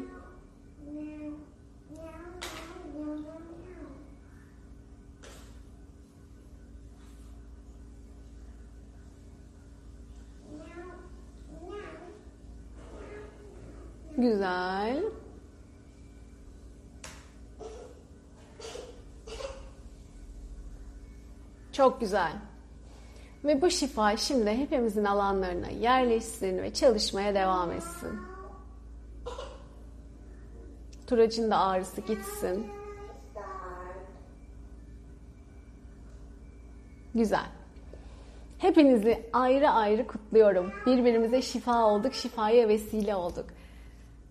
Güzel. Çok güzel. Ve bu şifa şimdi hepimizin alanlarına yerleşsin ve çalışmaya devam etsin. Turacın da ağrısı gitsin. Güzel. Hepinizi ayrı ayrı kutluyorum. Birbirimize şifa olduk, şifaya vesile olduk.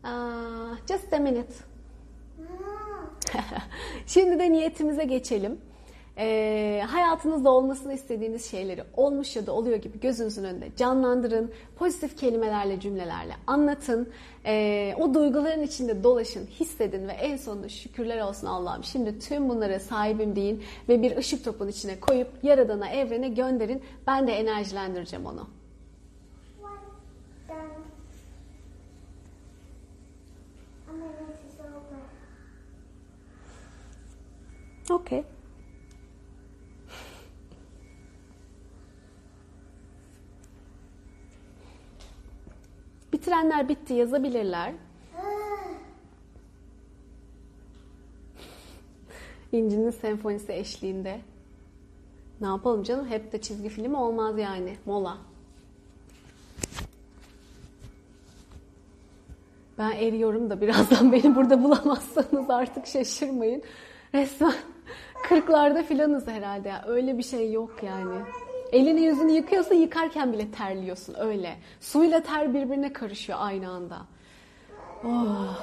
Uh, just a minute. Şimdi de niyetimize geçelim. Ee, hayatınızda olmasını istediğiniz şeyleri olmuş ya da oluyor gibi gözünüzün önünde canlandırın. Pozitif kelimelerle, cümlelerle anlatın. Ee, o duyguların içinde dolaşın, hissedin ve en sonunda şükürler olsun Allah'ım. Şimdi tüm bunlara sahibim deyin ve bir ışık topun içine koyup Yaradan'a, evrene gönderin. Ben de enerjilendireceğim onu. Okay. Bitirenler bitti yazabilirler. İnci'nin senfonisi eşliğinde. Ne yapalım canım? Hep de çizgi film olmaz yani. Mola. Ben eriyorum da birazdan beni burada bulamazsanız artık şaşırmayın. Resmen kırklarda filanız herhalde. Ya. Öyle bir şey yok yani. Elini yüzünü yıkıyorsa yıkarken bile terliyorsun öyle. Suyla ter birbirine karışıyor aynı anda. Oh.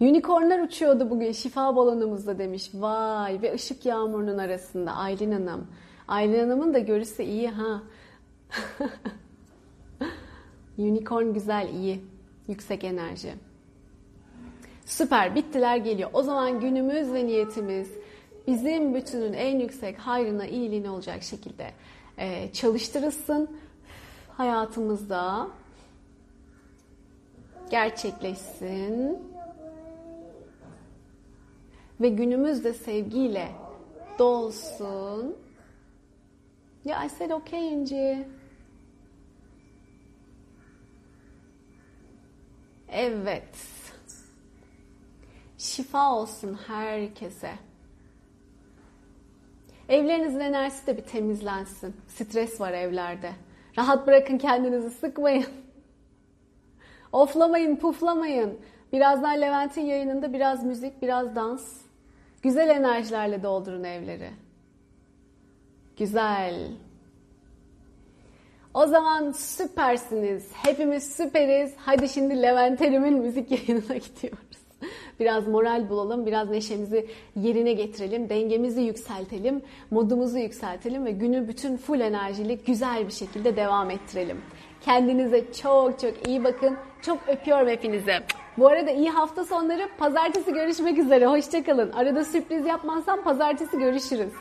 Unicornlar uçuyordu bugün şifa balonumuzda demiş. Vay ve ışık yağmurunun arasında Aylin Hanım. Aylin Hanım'ın da görüsü iyi ha. Unicorn güzel iyi. Yüksek enerji. Süper bittiler geliyor. O zaman günümüz ve niyetimiz bizim bütünün en yüksek hayrına, iyiliğine olacak şekilde e, çalıştırılsın. Hayatımızda gerçekleşsin. Ve günümüz de sevgiyle dolsun. Ya I said okay İnci. Evet. Şifa olsun herkese. Evlerinizin enerjisi de bir temizlensin. Stres var evlerde. Rahat bırakın kendinizi sıkmayın. Oflamayın, puflamayın. Birazdan Levent'in yayınında biraz müzik, biraz dans. Güzel enerjilerle doldurun evleri. Güzel. O zaman süpersiniz. Hepimiz süperiz. Hadi şimdi Levent Erim'in müzik yayınına gidiyoruz. Biraz moral bulalım, biraz neşemizi yerine getirelim, dengemizi yükseltelim, modumuzu yükseltelim ve günü bütün full enerjili güzel bir şekilde devam ettirelim. Kendinize çok çok iyi bakın. Çok öpüyorum hepinizi. Bu arada iyi hafta sonları. Pazartesi görüşmek üzere. Hoşçakalın. Arada sürpriz yapmazsam pazartesi görüşürüz.